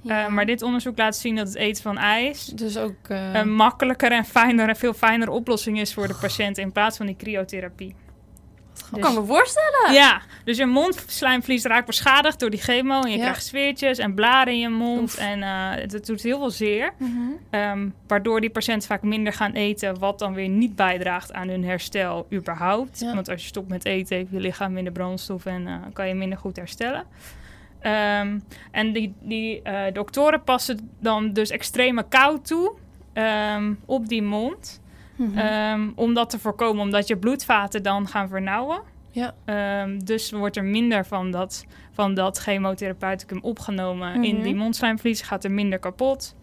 Ja. Eh, maar dit onderzoek laat zien dat het eten van ijs... Dus ook... eh, een makkelijker en fijner en veel fijnere oplossing is voor de patiënt... in plaats van die cryotherapie. Ik kan me voorstellen. Ja, dus je mondslijmvlies raakt beschadigd door die chemo. En je Ja. krijgt zweertjes en blaren in je mond. Oef. En eh, het, het doet heel veel zeer. Mhm. Ehm, waardoor die patiënten vaak minder gaan eten. Wat dan weer niet bijdraagt aan hun herstel überhaupt. Ja. Want als je stopt met eten heeft je lichaam minder brandstof. En eh, kan je minder goed herstellen. Ehm, en die, die eh, doktoren passen dan dus extreme kou toe. ehm, op die mond. Mhm. Ehm, om dat te voorkomen, omdat je bloedvaten dan gaan vernauwen. Ja. Ehm, dus wordt er minder van dat, van dat chemotherapeuticum opgenomen in Mhm. die mondslijmvlies. Gaat er minder kapot.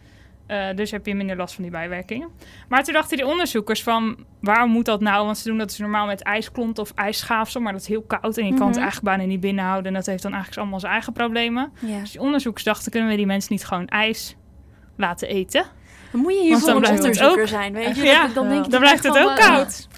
Eh, dus heb je minder last van die bijwerkingen. Maar toen dachten die onderzoekers van... waarom moet dat nou? Want ze doen dat dus normaal met ijsklont of ijsschaafsel... maar dat is heel koud en je kan het Mhm. eigenlijk bijna niet binnenhouden... en dat heeft dan eigenlijk allemaal zijn eigen problemen. ja. Dus die onderzoekers dachten... kunnen we die mensen niet gewoon ijs laten eten? Dan moet je hier dan blijft het onderzoeker ook- zijn, weet je. Ja, dan, dan denk je Dan blijft het ook van, eh, koud.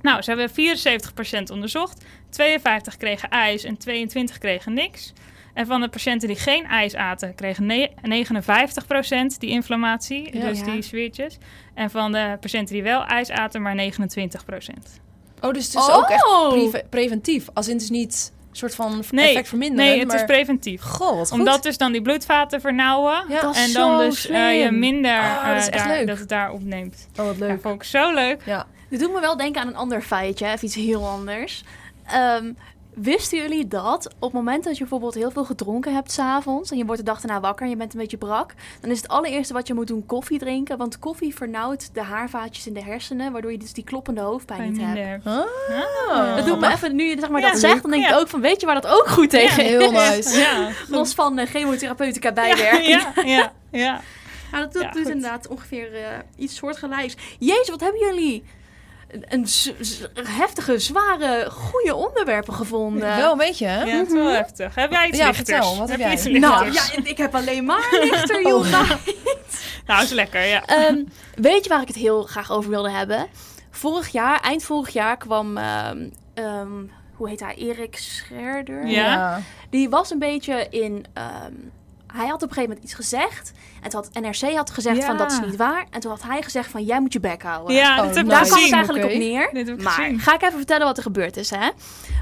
Nou, ze hebben 74 patiënten onderzocht. 52 kregen ijs en 22 kregen niks. En van de patiënten die geen ijs aten, kregen ne- 59% die inflammatie, Ja. dus Ja. die zweertjes. En van de patiënten die wel ijs aten, maar 29% Oh, dus het is Oh! ook echt preve- preventief. Als in het is niet soort van Nee, effect verminderen. Nee, het maar... is preventief. Goh, wat goed. Omdat dus dan die bloedvaten vernauwen. Ja. Dat is En dan zo dus eh, je minder Oh, dat is eh, echt daar- leuk. dat het daar opneemt. Oh, wat Ja, leuk. vond ik zo leuk. Ja. Dit doet me wel denken aan een ander feitje, even iets heel anders. Ehm, wisten jullie dat op het moment dat je bijvoorbeeld heel veel gedronken hebt s'avonds... en je wordt de dag daarna wakker en je bent een beetje brak... dan is het allereerste wat je moet doen koffie drinken. Want koffie vernauwt de haarvaatjes in de hersenen... waardoor je dus die kloppende hoofdpijn niet hebt. Ah. Dat doet me even, nu je zeg maar Ja, dat zegt, dan denk ik ja. ook van... weet je waar dat ook goed tegen is? Heel nice. Ja, Los van uh, chemotherapeutica bijwerking. Ja, ja, ja. Ja, dat doet Ja, dus inderdaad ongeveer eh, iets soortgelijks. Jezus, wat hebben jullie een heftige, zware, goede onderwerpen gevonden. Wel een beetje, hè? Ja, het is wel heftig. Heb jij iets Ja, lichters? vertel, wat heb jij? iets nou, ja, ik heb alleen maar lichter, joh. Nou, is lekker, ja. Ehm, weet je waar ik het heel graag over wilde hebben? Vorig jaar, eind vorig jaar, kwam... ehm, ehm, hoe heet hij? Erik Scherder? Ja. Die was een beetje in... ehm, hij had op een gegeven moment iets gezegd. En toen had NRC had gezegd Ja. van dat is niet waar. En toen had hij gezegd van jij moet je bek houden. Ja, Oh, dat heb ik nice. Daar kwam het eigenlijk op neer. Maar gezien. ga ik even vertellen wat er gebeurd is, hè?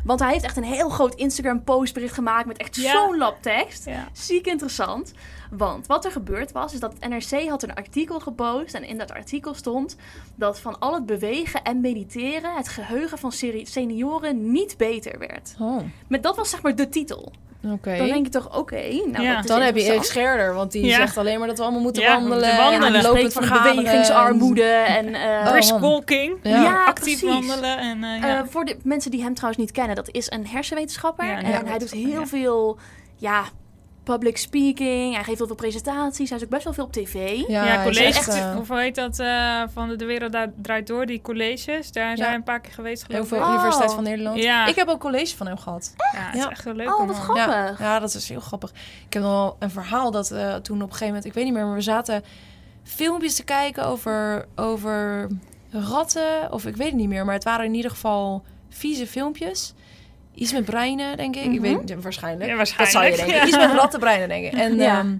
Want hij heeft echt een heel groot Instagram-postbericht gemaakt met echt Ja. zo'n lap tekst. Ja. Ziek interessant. Want wat er gebeurd was, is dat het NRC had een artikel gepost. En in dat artikel stond dat van al het bewegen en mediteren... het geheugen van senioren niet beter werd. Oh, Met dat was zeg maar de titel. Oké. Dan denk je toch, oké, nou Ja. Dan heb je Erik. Scherder, want die Ja. zegt alleen maar dat we allemaal moeten Ja, wandelen. moeten wandelen. En lopend van bewegingsarmoede en... eh, Oh, Brisk man. walking. Ja. Ja, Actief precies. wandelen. En, eh, Eh, voor de mensen die hem trouwens niet kennen, dat is een hersenwetenschapper. En hij doet heel ja. veel, ja, public speaking. Hij geeft heel veel presentaties. Hij is ook best wel veel op tv. Ja, colleges. echt, eh, hoe heet dat? eh, van de, de wereld Daar- draait door, die colleges. Daar zijn Ja. we een paar keer geweest heel geloof veel ik. Oh. Universiteit van Nederland. Ja. Ik heb ook college van hem gehad. Ja, het is Ja. echt heel leuk. Oh, wat eh, grappig. Ja, ja, dat is heel grappig. Ik heb nog wel een verhaal dat eh, toen op een gegeven moment, ik weet niet meer, maar we zaten filmpjes te kijken over, over ratten, of ik weet het niet meer, maar het waren in ieder geval vieze filmpjes. Iets met breinen, denk ik. Ik weet niet, waarschijnlijk. Ja, Dat zou je waarschijnlijk. denken. Ja. Iets met rattenbreinen, denk ik. En Ja. ehm,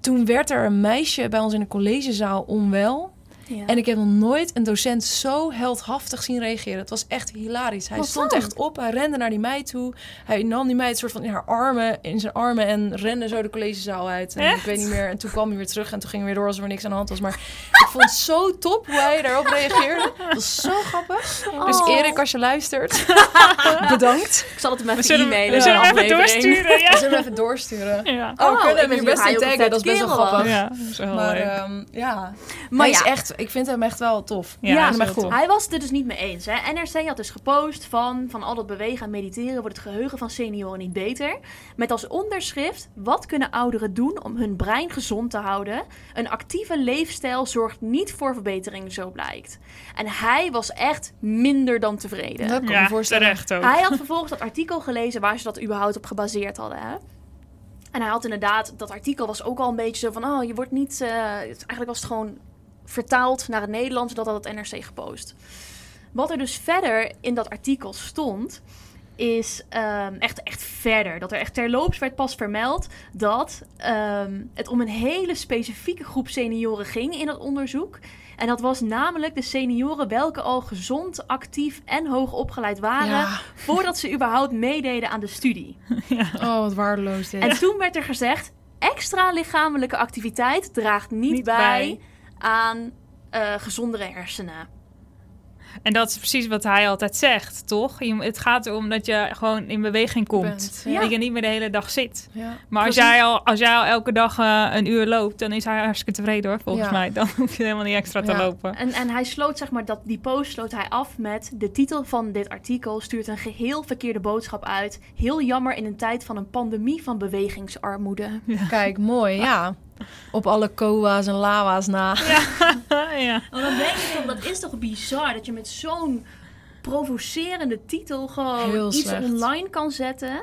toen werd er een meisje bij ons in de collegezaal onwel. Ja. En ik heb nog nooit een docent zo heldhaftig zien reageren. Het was echt hilarisch. Hij Wat stond dan? echt op, hij rende naar die meid toe. Hij nam die meid soort van in haar armen, in zijn armen en rende zo de collegezaal uit. En ik Echt? weet niet meer. En toen kwam hij weer terug en toen ging hij weer door alsof er niks aan de hand was. Maar ik vond het zo top hoe hij daarop reageerde. Dat was zo grappig. Dus Oh. Erik, als je luistert, bedankt. Ik zal het hem We even zullen, e-mailen. we zullen hem even aflevering. doorsturen. We Ja. zullen hem even doorsturen. Ja. Oh, Oh, we kunnen hem hier best niet in taggen. Dat is best wel grappig. ja, dat is wel Maar leuk. ehm, ja, Maar hij is ja. Echt, ik vind hem echt wel tof. Ja, Ja, hij cool. Hij was het er dus niet mee eens. Hè. NRC had dus gepost van, van al dat bewegen en mediteren wordt het geheugen van senioren niet beter. Met als onderschrift, wat kunnen ouderen doen om hun brein gezond te houden? Een actieve leefstijl zorgt niet voor verbetering, zo blijkt. En hij was echt minder dan tevreden. Dat kan Ja, voorstellen. terecht ook. Hij had vervolgens dat artikel gelezen waar ze dat überhaupt op gebaseerd hadden. Hè? En hij had inderdaad, dat artikel was ook al een beetje zo van, oh, je wordt niet, eh, eigenlijk was het gewoon vertaald naar het Nederlands, dat had het NRC gepost. Wat er dus verder in dat artikel stond, is ehm, echt, echt verder. Dat er echt terloops werd pas vermeld dat ehm, het om een hele specifieke groep senioren ging in het onderzoek. En dat was namelijk de senioren welke al gezond, actief en hoog opgeleid waren Ja. voordat ze überhaupt meededen aan de studie. Oh, wat waardeloos dit. En toen werd er gezegd: extra lichamelijke activiteit draagt niet, Niet bij, bij. Aan eh, gezondere hersenen. En dat is precies wat hij altijd zegt, toch? Je, het gaat erom dat je gewoon in beweging komt. Bent, ja. Dat je niet meer de hele dag zit. Ja. Maar als jij, al, als jij al elke dag eh, een uur loopt, dan is hij hartstikke tevreden hoor, volgens Ja. mij. Dan hoef je helemaal niet extra te Ja. lopen. En, en hij sloot zeg maar dat die post sloot hij af met de titel van dit artikel stuurt een geheel verkeerde boodschap uit. Heel jammer in een tijd van een pandemie van bewegingsarmoede. Kijk, mooi, ja. Op alle koa's en lawa's na. ja. Maar dan denk ik dat is toch bizar dat je met zo'n provocerende titel gewoon Heel iets slecht. online kan zetten.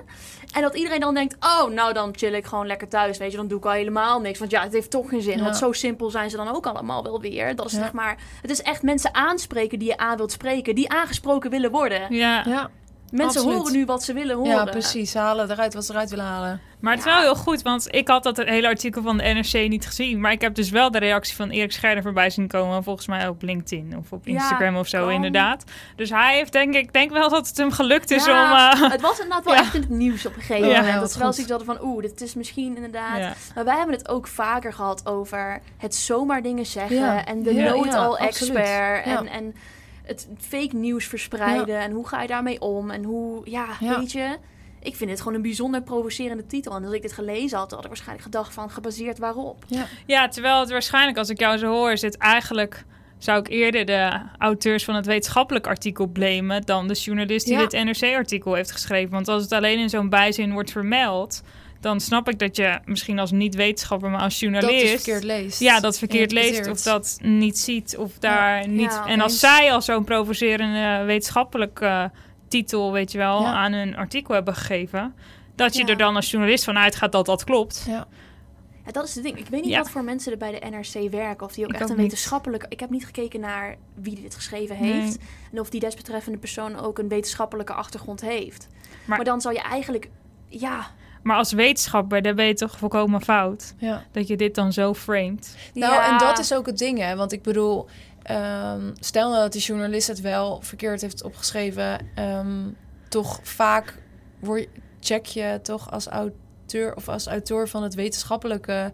En dat iedereen dan denkt, oh, nou dan chill ik gewoon lekker thuis, weet je. Dan doe ik al helemaal niks, want ja, het heeft toch geen zin. Ja. Want zo simpel zijn ze dan ook allemaal wel weer. Dat is Ja. zeg maar, het is echt mensen aanspreken die je aan wilt spreken, die aangesproken willen worden. ja. Ja, Mensen absoluut. horen nu wat ze willen horen. ja precies. Ze halen eruit wat ze eruit willen halen. Maar het is Ja. wel heel goed, want ik had dat hele artikel van de NRC niet gezien. Maar ik heb dus wel de reactie van Erik Scherder voorbij zien komen. Volgens mij op LinkedIn of op Ja, Instagram of zo, inderdaad. Dus hij heeft denk ik, denk wel dat het hem gelukt is Ja, om... eh, Het was inderdaad wel Ja. echt in het nieuws op een gegeven moment. dat ze wel zoiets hadden van, oeh, dit is misschien inderdaad... ja. Maar wij hebben het ook vaker gehad over het zomaar dingen zeggen Ja. en de Ja, know-it-all ja, absoluut. expert Ja. en, en het fake nieuws verspreiden en hoe ga je daarmee om en hoe, ja, Ja. weet je. Ik vind dit gewoon een bijzonder provocerende titel. En als ik dit gelezen had, had ik waarschijnlijk gedacht van gebaseerd waarop. Ja. ja, terwijl het waarschijnlijk, als ik jou zo hoor, is het eigenlijk... Zou ik eerder de auteurs van het wetenschappelijk artikel blamen... dan de journalist die Ja. dit NRC-artikel heeft geschreven. Want als het alleen in zo'n bijzin wordt vermeld... dan snap ik dat je misschien als niet-wetenschapper, maar als Dat journalist... is verkeerd leest. Ja, dat verkeerd leest of dat niet ziet of daar niet. Ja, en als eens. zij al zo'n provocerende wetenschappelijke eh, titel, weet je wel, Ja. aan hun artikel hebben gegeven, dat je Ja. er dan als journalist van uitgaat dat dat klopt. Ja. Ja, dat is het ding. Ik weet niet Ja. wat voor mensen er bij de NRC werken. Of die ook Ik echt een niet. wetenschappelijke... Ik heb niet gekeken naar wie dit geschreven Nee. heeft. En of die desbetreffende persoon ook een wetenschappelijke achtergrond heeft. Maar, Maar- dan zou je eigenlijk... Ja, Maar als wetenschapper, daar ben je toch volkomen fout. ja. Dat je dit dan zo framed. Nou, ja. en dat is ook het ding, hè. Want ik bedoel, ehm, stel nou dat die journalist het wel verkeerd heeft opgeschreven... ehm, toch vaak word, je- check je toch als auteur of als auteur van het wetenschappelijke...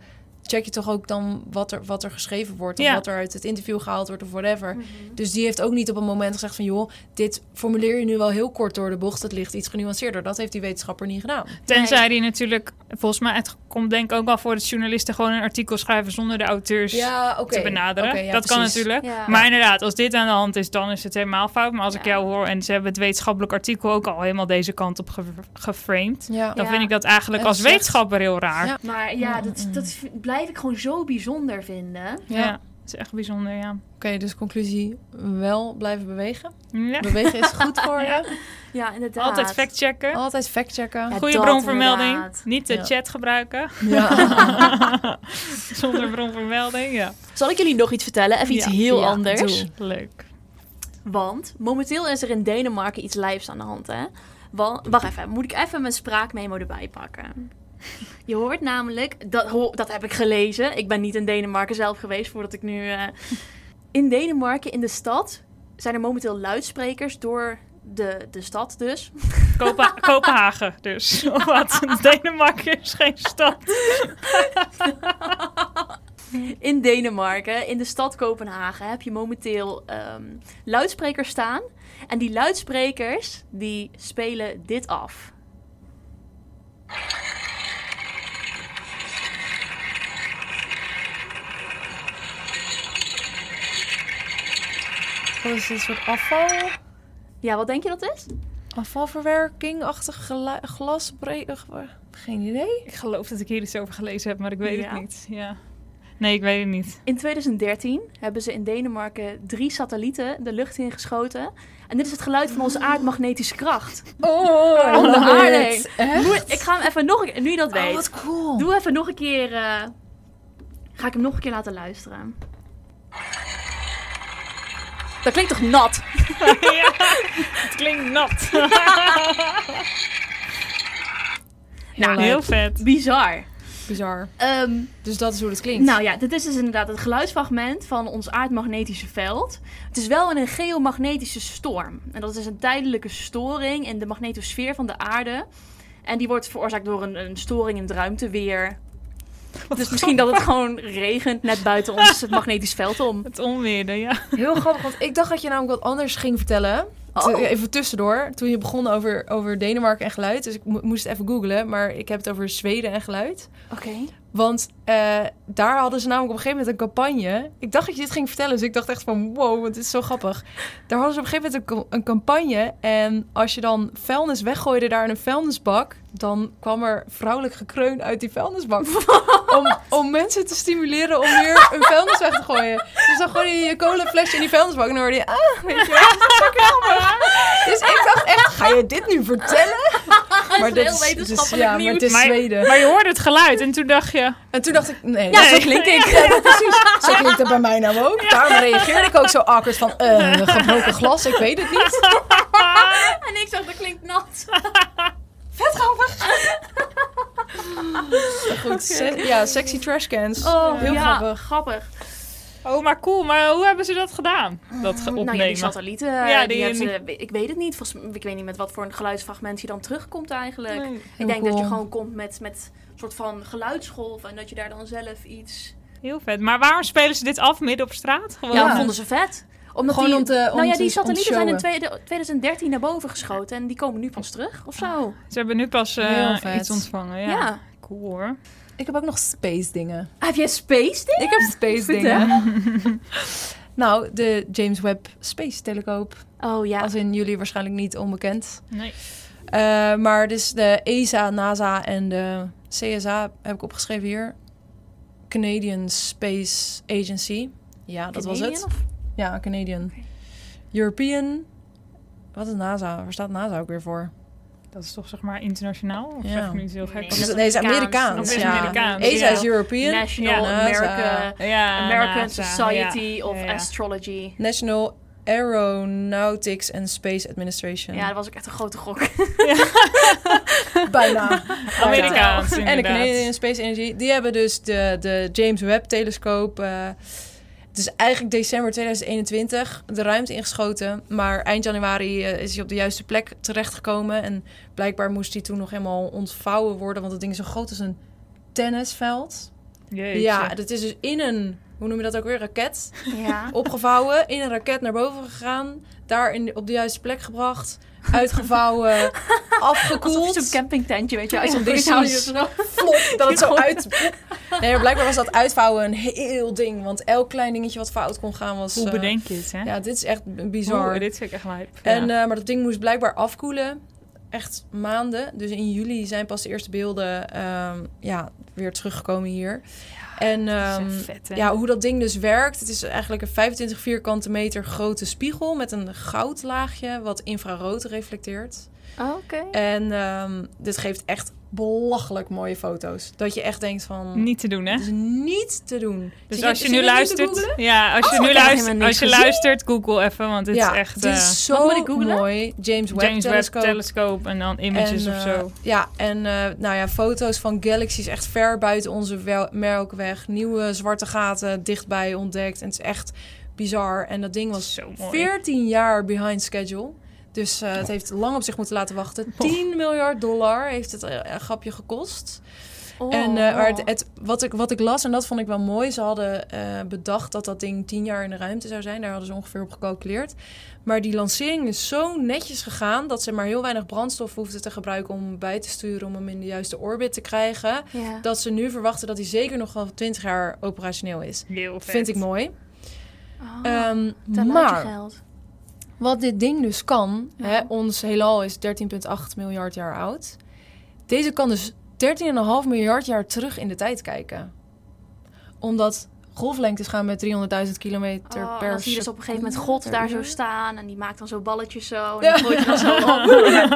check je toch ook dan wat er, wat er geschreven wordt... of Ja. wat er uit het interview gehaald wordt of whatever. Mhm. Dus die heeft ook niet op een moment gezegd van... joh, dit formuleer je nu wel heel kort door de bocht. Het ligt iets genuanceerder. Dat heeft die wetenschapper niet gedaan. Tenzij die natuurlijk, volgens mij, het komt denk ik ook wel voor dat journalisten gewoon een artikel schrijven zonder de auteurs Ja, te benaderen. Ja, dat kan natuurlijk. Ja. Maar inderdaad, als dit aan de hand is, dan is het helemaal fout. Maar als ik jou hoor en ze hebben het wetenschappelijk artikel ook al helemaal deze kant op ge- geframed, Ja. dan Ja. vind ik dat eigenlijk En als wetenschapper heel raar. Ja. Maar ja, dat, dat v- blijf ik gewoon zo bijzonder vinden. Ja, is echt bijzonder, ja. Oké, dus conclusie, wel blijven bewegen. ja. Bewegen is goed voor je. Ja, inderdaad. Altijd factchecken. Altijd factchecken. Ja, Goede bronvermelding. inderdaad. Niet de Ja. chat gebruiken. Ja. Zonder bronvermelding, ja. Zal ik jullie nog iets vertellen? Even iets Ja. heel Ja, anders. doe. Leuk. Want momenteel is er in Denemarken iets lijfs aan de hand, hè? Wa- wacht even, moet ik even mijn spraakmemo erbij pakken? Je hoort namelijk, dat, ho- dat heb ik gelezen. Ik ben niet in Denemarken zelf geweest voordat ik nu. eh, In Denemarken, in de stad, zijn er momenteel luidsprekers door de, de stad dus. Kopa- Kopenhagen dus. Of wat? Denemarken is geen stad. In Denemarken, in de stad Kopenhagen, heb je momenteel ehm, luidsprekers staan. En die luidsprekers, die spelen dit af. Wat is een soort afval? Ja, wat denk je dat is? Afvalverwerking-achtig gelu- glasbreken? Geen idee. Ik geloof dat ik hier iets over gelezen heb, maar ik weet Ja. het niet. Ja. Nee, ik weet het niet. In 2013 hebben ze in Denemarken drie satellieten de lucht in geschoten. En dit is het geluid van onze aardmagnetische kracht. Oh, Om de aarde Ik ga hem even nog een keer, nu je dat Oh, weet. wat cool. Doe even nog een keer. eh, ga ik hem nog een keer laten luisteren. Dat klinkt toch nat? ja, het klinkt nat. Nou, Heel vet. Bizar. Bizar. Ehm, Dus dat is hoe het klinkt. nou ja, dit is dus inderdaad het geluidsfragment van ons aardmagnetische veld. Het is wel in een geomagnetische storm. En dat is een tijdelijke storing in de magnetosfeer van de aarde. En die wordt veroorzaakt door een, een storing in het ruimteweer. Dus misschien dat het gewoon regent net buiten ons het magnetisch veld om. Het onweerde, ja. Heel grappig, want ik dacht dat je namelijk wat anders ging vertellen. Oh. Even tussendoor, toen je begon over, over Denemarken en geluid. Dus ik mo- moest even googlen, maar ik heb het over Zweden en geluid. Oké. Want eh, daar hadden ze namelijk op een gegeven moment een campagne. Ik dacht dat je dit ging vertellen, dus ik dacht echt van wow, want dit is zo grappig. Daar hadden ze op een gegeven moment een, een campagne. En als je dan vuilnis weggooide daar in een vuilnisbak, dan kwam er vrouwelijk gekreun uit die vuilnisbak. om, om mensen te stimuleren om weer een vuilnis weg te gooien. Dus dan gooi je je kolenflesje in die vuilnisbak en dan hoor je, ah, weet je wel. Dat is zo grappig. Dus ik dacht echt, ga je dit nu vertellen? Maar dit heel wetenschappelijk ja, maar het is Maar- Zweden. Maar je hoorde het geluid en toen dacht je... En toen dacht ik, nee. Ja, nee. zo klink ik. Ja, dat precies. Zo klinkt het bij mij nou ook. Daarom reageerde ik ook zo awkward van, eh, gebroken glas, ik weet het niet. En ik zag, dat klinkt nat. Goed, se- ja, sexy trashcans. Oh, Heel ja, grappig. grappig. Oh, maar cool. Maar hoe hebben ze dat gedaan? Dat ge- Nou ja, die opnemen. satellieten, Ja, die die- hebben ze- ik weet het niet. Volgens, ik weet niet met wat voor een geluidsfragment je dan terugkomt eigenlijk. Nee. ik denk dat je gewoon komt met, met soort van geluidsgolf en dat je daar dan zelf iets... Heel vet. Maar waarom spelen ze dit af midden op straat? Gewoon Ja, dat vonden ze vet. Omdat Gewoon die, om te- om nou ja, die satellieten zijn in showen. tweede- 2013 naar boven geschoten en die komen nu pas terug of zo. Ze hebben nu pas eh, vet. iets ontvangen. Ja. Ja. Cool hoor. Ik heb ook nog space dingen. Heb jij space dingen? Ik heb space dingen. nou, de James Webb Space Telescope. Oh ja. Als in jullie waarschijnlijk niet onbekend. Nee. Eh, maar dus de ESA, NASA en de CSA heb ik opgeschreven hier. Canadian Space Agency. Ja, dat was het. of- Ja, Canadian. European. Wat is NASA? Waar staat NASA ook weer voor? Dat is toch zeg maar internationaal? Of Ja. zeg ik nu iets heel gek? Nee, Is het- is nee, het is Amerikaans. Amerikaans. Of is ja. Amerikaans, ESA ja. is European. National Ja, NASA. American, Ja, American NASA, Society ja. of. Astrology. National Aeronautics and Space Administration. Ja, dat was ook echt een grote gok. bijna. Amerikaans, En de. Canadian Space Energy. Die hebben dus de, de James Webb-telescoop. eh, het is eigenlijk december 2021 de ruimte ingeschoten. Maar eind januari eh, is hij op de juiste plek terechtgekomen. En blijkbaar moest hij toen nog helemaal ontvouwen worden. Want het ding is zo groot als een tennisveld. Jeetje. Ja, dat is dus in een, hoe noem je dat ook weer, raket Ja. opgevouwen. In een raket naar boven gegaan. Daar in, op de juiste plek gebracht. Uitgevouwen. Alsof afgekoeld. je zo'n campingtentje, weet je, uit zo'n Ja, ding haal je precies. zo. Flop, dat het zo uit... Nee, maar blijkbaar was dat uitvouwen een heel ding. Want elk klein dingetje wat fout kon gaan was... Hoe eh, bedenk je het, hè? Ja, dit is echt bizar. Oeh, dit vind ik echt lijp. En, ja. eh, maar dat ding moest blijkbaar afkoelen. Echt maanden. Dus in juli zijn pas de eerste beelden ehm, ja, weer teruggekomen hier. En ehm, vet, ja, hoe dat ding dus werkt. Het is eigenlijk een 25 vierkante meter grote spiegel met een goudlaagje wat infrarood reflecteert. Oké. En ehm, dit geeft echt belachelijk mooie foto's. Dat je echt denkt van... Niet te doen, hè? Het is niet te doen. Dus als je nu luistert, ja, als je Oh, nu luistert, als je gezien. luistert, Google even, want dit ja, is echt is zo mooi. James Webb James Webb Telescope. en dan images En, of eh, zo. Ja, en eh, nou ja, foto's van galaxies echt ver buiten onze wel- melkweg. Nieuwe zwarte gaten dichtbij ontdekt. En het is echt bizar. En dat ding was Zo mooi. 14 jaar behind schedule. Dus eh, het heeft lang op zich moeten laten wachten. 10 miljard dollar heeft het een grapje gekost. Oh. En eh, maar het, het- wat, ik, wat ik las, en dat vond ik wel mooi, ze hadden eh, bedacht dat dat ding tien jaar in de ruimte zou zijn. Daar hadden ze ongeveer op gecalculeerd. Maar die lancering is zo netjes gegaan dat ze maar heel weinig brandstof hoefden te gebruiken om bij te sturen, om hem in de juiste orbit te krijgen. Ja. Dat ze nu verwachten dat hij zeker nog wel 20 jaar operationeel is. Heel vet. Vind ik mooi. Oh, Ehm, ten maar laat je geld. Wat dit ding dus kan, Ja. hè, ons heelal is 13,8 miljard jaar oud. Deze kan dus 13,5 miljard jaar terug in de tijd kijken. Omdat golflengtes gaan met 300.000 kilometer Oh, per dan zie je dus op een gegeven moment seconde, God daar zo staan. En die maakt dan zo balletjes zo. En die gooit je dan zo op. en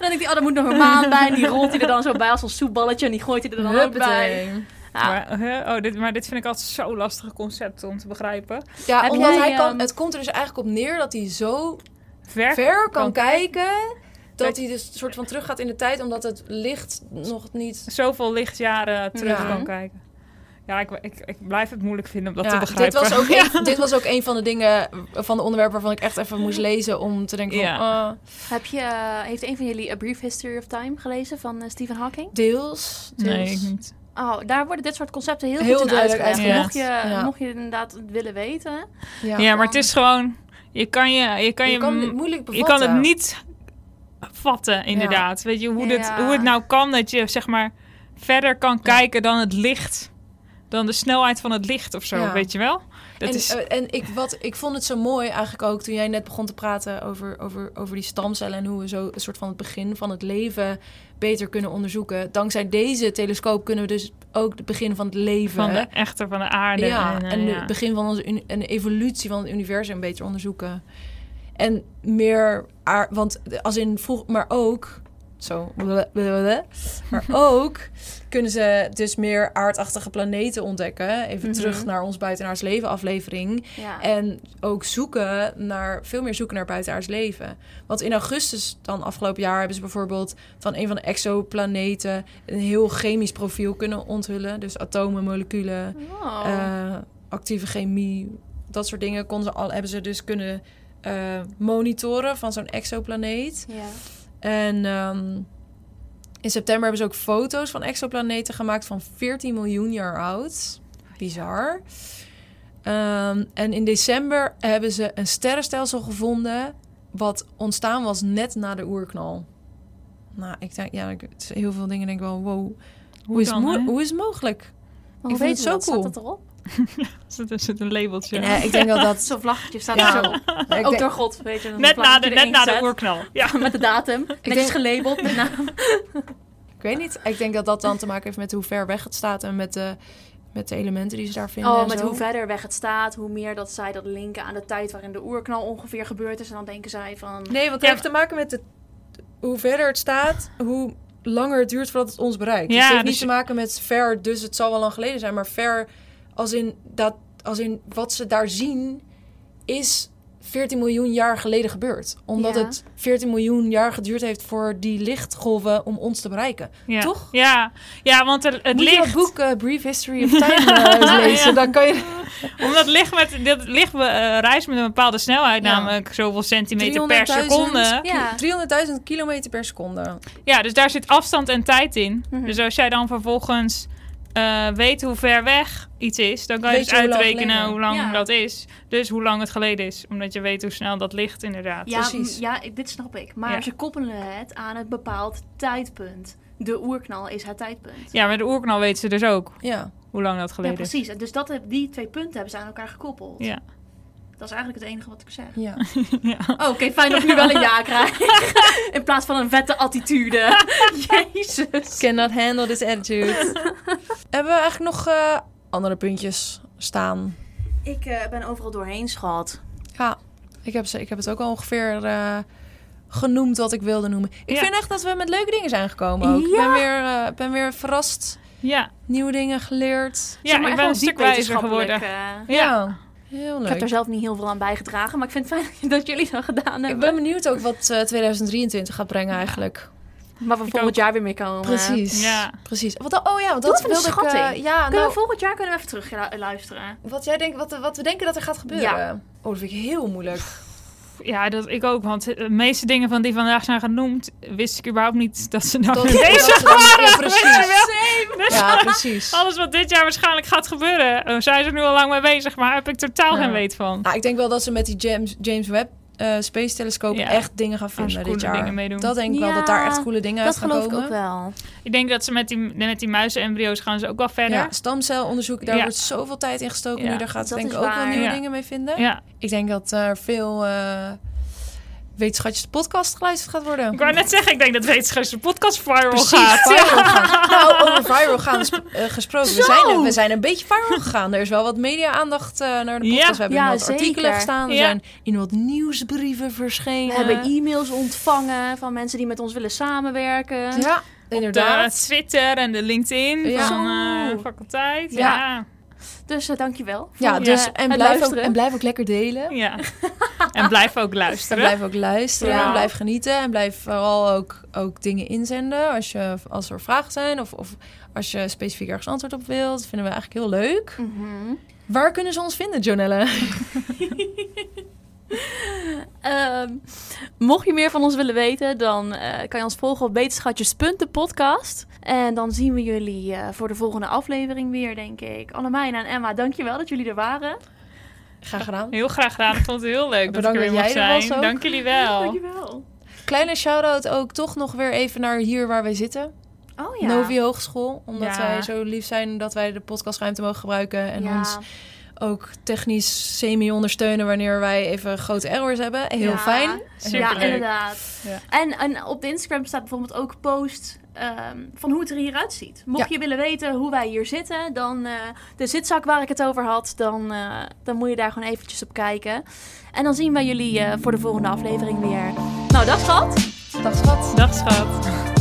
dan denk ik, oh, er moet nog een maan bij. En die rolt hij er dan zo bij als een soepballetje. En die gooit hij er dan ook bij. Ja. Maar, oh, dit, maar dit vind ik altijd zo'n lastige concept om te begrijpen. Ja, Heb omdat jij, hij kan, ehm, het komt er dus eigenlijk op neer dat hij zo Ver, ver kan, kan kijken... dat hij dus een soort van terug gaat in de tijd... omdat het licht nog niet... zoveel lichtjaren terug Ja. kan kijken. Ja, ik, ik, ik blijf het moeilijk vinden om dat te begrijpen. dit, was ook een, dit was ook een van de dingen van de onderwerpen waarvan ik echt even moest lezen om te denken van, Ja. ah, Heb je, eh, heeft een van jullie A Brief History of Time gelezen van eh, Stephen Hawking? deels, deels. Nee, ik niet. Oh, daar worden dit soort concepten heel, Heel goed in duidelijk uitgelegd. Mocht, je, Ja. mocht je inderdaad willen weten. Ja, Ja, maar het is gewoon... Je kan je... Je kan, je je, kan het moeilijk je kan het niet vatten, inderdaad. Weet je, hoe, dit, hoe het nou kan dat je, zeg maar, verder kan kijken dan het licht. Dan de snelheid van het licht of zo, Ja. weet je wel? En, is... eh, en ik, wat, ik vond het zo mooi eigenlijk ook toen jij net begon te praten over, over, over die stamcellen en hoe we zo een soort van het begin van het leven beter kunnen onderzoeken. Dankzij deze telescoop kunnen we dus ook het begin van het leven. van de echte, van de aarde. ja, en, eh, en ja. het begin van onze en de evolutie van het universum beter onderzoeken. En meer aard, want als in vroeg, maar ook zo, maar ook kunnen ze dus meer aardachtige planeten ontdekken. Even Mhm. terug naar ons buitenaards leven aflevering. Ja. En ook zoeken naar, veel meer zoeken naar buitenaards leven. Want in augustus dan afgelopen jaar hebben ze bijvoorbeeld van een van de exoplaneten een heel chemisch profiel kunnen onthullen. Dus atomen, moleculen, eh, actieve chemie, dat soort dingen konden ze al, hebben ze dus kunnen eh, monitoren van zo'n exoplaneet. ja. En ehm, in september hebben ze ook foto's van exoplaneten gemaakt van 14 miljoen jaar oud. Bizar. Ehm, en in december hebben ze een sterrenstelsel gevonden wat ontstaan was net na de oerknal. Nou, ik denk, ja, ik, heel veel dingen denk ik wel, wow. Hoe, is, het dan, mo- hoe is het mogelijk? Maar Ik hoe vind weet het je zo dat? cool. Staat dat erop? Er zit een labeltje. Nee, ik denk dat dat... Zo'n vlaggetje staat Ja. er zo. Ook denk- door God, weet je. Net na de, net na de oerknal. Ja. Met de datum. Netjes denk- gelabeld met naam. Ik weet niet. Ik denk dat dat dan te maken heeft met hoe ver weg het staat en met de, met de elementen die ze daar vinden. Oh, en met zo. hoe verder weg het staat, hoe meer dat zij dat linken aan de tijd waarin de oerknal ongeveer gebeurd is. En dan denken zij van... Nee, want het Ja, heeft te maken met de, hoe verder het staat, hoe langer het duurt voordat het ons bereikt. dus Ja, het heeft dus niet te maken met ver, dus het zal wel lang geleden zijn, maar ver als in, dat, als in wat ze daar zien is 14 miljoen jaar geleden gebeurd. Omdat Ja. het 14 miljoen jaar geduurd heeft voor die lichtgolven om ons te bereiken. Ja. Toch? Ja, ja want het, het Moet licht... boek Brief History of Time eh, lezen? Dan kan je... Omdat licht, met, dat licht eh, reist met een bepaalde snelheid, Ja. namelijk zoveel centimeter per 300.000 seconde. Ja. 300.000 kilometer per seconde. Ja, dus daar zit afstand en tijd in. Mhm. Dus als jij dan vervolgens eh, weet hoe ver weg iets is, dan kan je Weet dus je hoe lang uitrekenen geleden. hoe lang Ja. dat is. Dus hoe lang het geleden is. Omdat je weet hoe snel dat ligt, inderdaad. Ja, Precies. ja, dit snap ik. Maar Ja. ze koppelen het aan een bepaald tijdpunt. De oerknal is het tijdpunt. Ja, met de oerknal weten ze dus ook Ja. hoe lang dat Ja, geleden is. precies. En Dus dat, die twee punten hebben ze aan elkaar gekoppeld. Ja. Dat is eigenlijk het enige wat ik zeg. ja. ja. Oh, Oké, fijn dat ik nu wel een ja krijg. In plaats van een vette attitude. Jezus. Cannot handle this attitude. Hebben we eigenlijk nog eh, andere puntjes staan? Ik eh, ben overal doorheen, schat. Ja, ik heb, ze, ik heb het ook al ongeveer eh, genoemd wat ik wilde noemen. Ik Ja. vind echt dat we met leuke dingen zijn gekomen ook. Ik ben weer, eh, ben weer verrast. Ja, Nieuwe dingen geleerd. ja ik ben een stuk wijzer geworden. Ja. Ja. heel Ik leuk. heb er zelf niet heel veel aan bijgedragen, maar ik vind het fijn dat jullie dat gedaan Ik hebben. ben benieuwd ook wat eh, 2023 gaat brengen eigenlijk. Maar we Ik volgend ook. jaar weer mee komen. Precies. Ja. Precies. Wat, oh ja, want dat een wilde ik... eh, schatting. ja, Kunnen nou, we volgend jaar kunnen we even terug lu- luisteren? wat jij denkt, wat, wat we denken dat er gaat gebeuren. Oh, dat vind ik heel moeilijk. Ja, dat ik ook. Want de meeste dingen van die vandaag zijn genoemd, wist ik überhaupt niet dat ze nou Dat- mee dat bezig waren. ja, precies. Ja, precies. alles wat dit jaar waarschijnlijk gaat gebeuren, eh, zijn ze er nu al lang mee bezig, maar heb ik totaal Ja. geen weet van. Nou, ik denk wel dat ze met die James, James Webb eh, Space Telescope Ja. echt dingen gaan vinden dit jaar. dingen meedoen. Dat denk ik wel, dat daar echt coole dingen uit Dat gaan geloof ik komen. ook wel. Ik denk dat ze met die, met die muizenembryo's gaan ze ook wel verder. Ja, stamcelonderzoek, daar Ja. wordt zoveel tijd in gestoken Ja, nu. Daar gaat ze dat denk ik ook wel nieuwe Ja. dingen mee vinden. Ja. Ik denk dat er veel eh wetenschatjes de podcast geluisterd gaat worden. Ik wou net zeggen, ik denk dat wetenschappers de podcast viral Precies, gaat. viral gaan. Nou, over viral gaan eh, gesproken. We zijn, we zijn een beetje viral gegaan. Er is wel wat media-aandacht eh, naar de Ja. podcast. We hebben in Ja, wat artikelen gestaan. We Ja. zijn in wat nieuwsbrieven verschenen. We hebben e-mails ontvangen van mensen die met ons willen samenwerken. Ja, De inderdaad. Twitter en de LinkedIn Ja. van eh faculteit. Ja. Dus uh, dankjewel. Ja, dus, en, blijf ook, en blijf ook lekker delen. ja. En blijf ook En luisteren. blijf ook luisteren, Ja. en blijf genieten en blijf vooral ook, ook dingen inzenden als, je, als er vragen zijn of, of als je specifiek ergens antwoord op wilt. Dat vinden we eigenlijk heel leuk. Mhm. Waar kunnen ze ons vinden, Jonelle? Ehm, mocht je meer van ons willen weten, dan eh, kan je ons volgen op wetenschatjes.podcast. En dan zien we jullie eh, voor de volgende aflevering weer, denk ik. Annemijn en Emma, dankjewel dat jullie er waren. Graag gedaan. Heel graag gedaan. Ik vond het heel leuk dat Bedankt ik er dat weer jij mocht er was zijn. ook. Dank jullie wel. Dankjewel. Kleine shout-out ook toch nog weer even naar hier waar wij zitten. Oh ja. Novi Hogeschool. Omdat Ja. wij zo lief zijn dat wij de podcastruimte mogen gebruiken. En ja. ons ook technisch semi-ondersteunen wanneer wij even grote errors hebben. Heel Ja. fijn. Ja, inderdaad. Ja. En, en op de Instagram staat bijvoorbeeld ook post ehm, van hoe het er hieruit ziet. Mocht Ja. je willen weten hoe wij hier zitten, dan eh, de zitzak waar ik het over had, dan, eh, dan moet je daar gewoon eventjes op kijken. En dan zien wij jullie eh, voor de volgende aflevering weer. Nou, dat schat. Dag schat. Dag schat.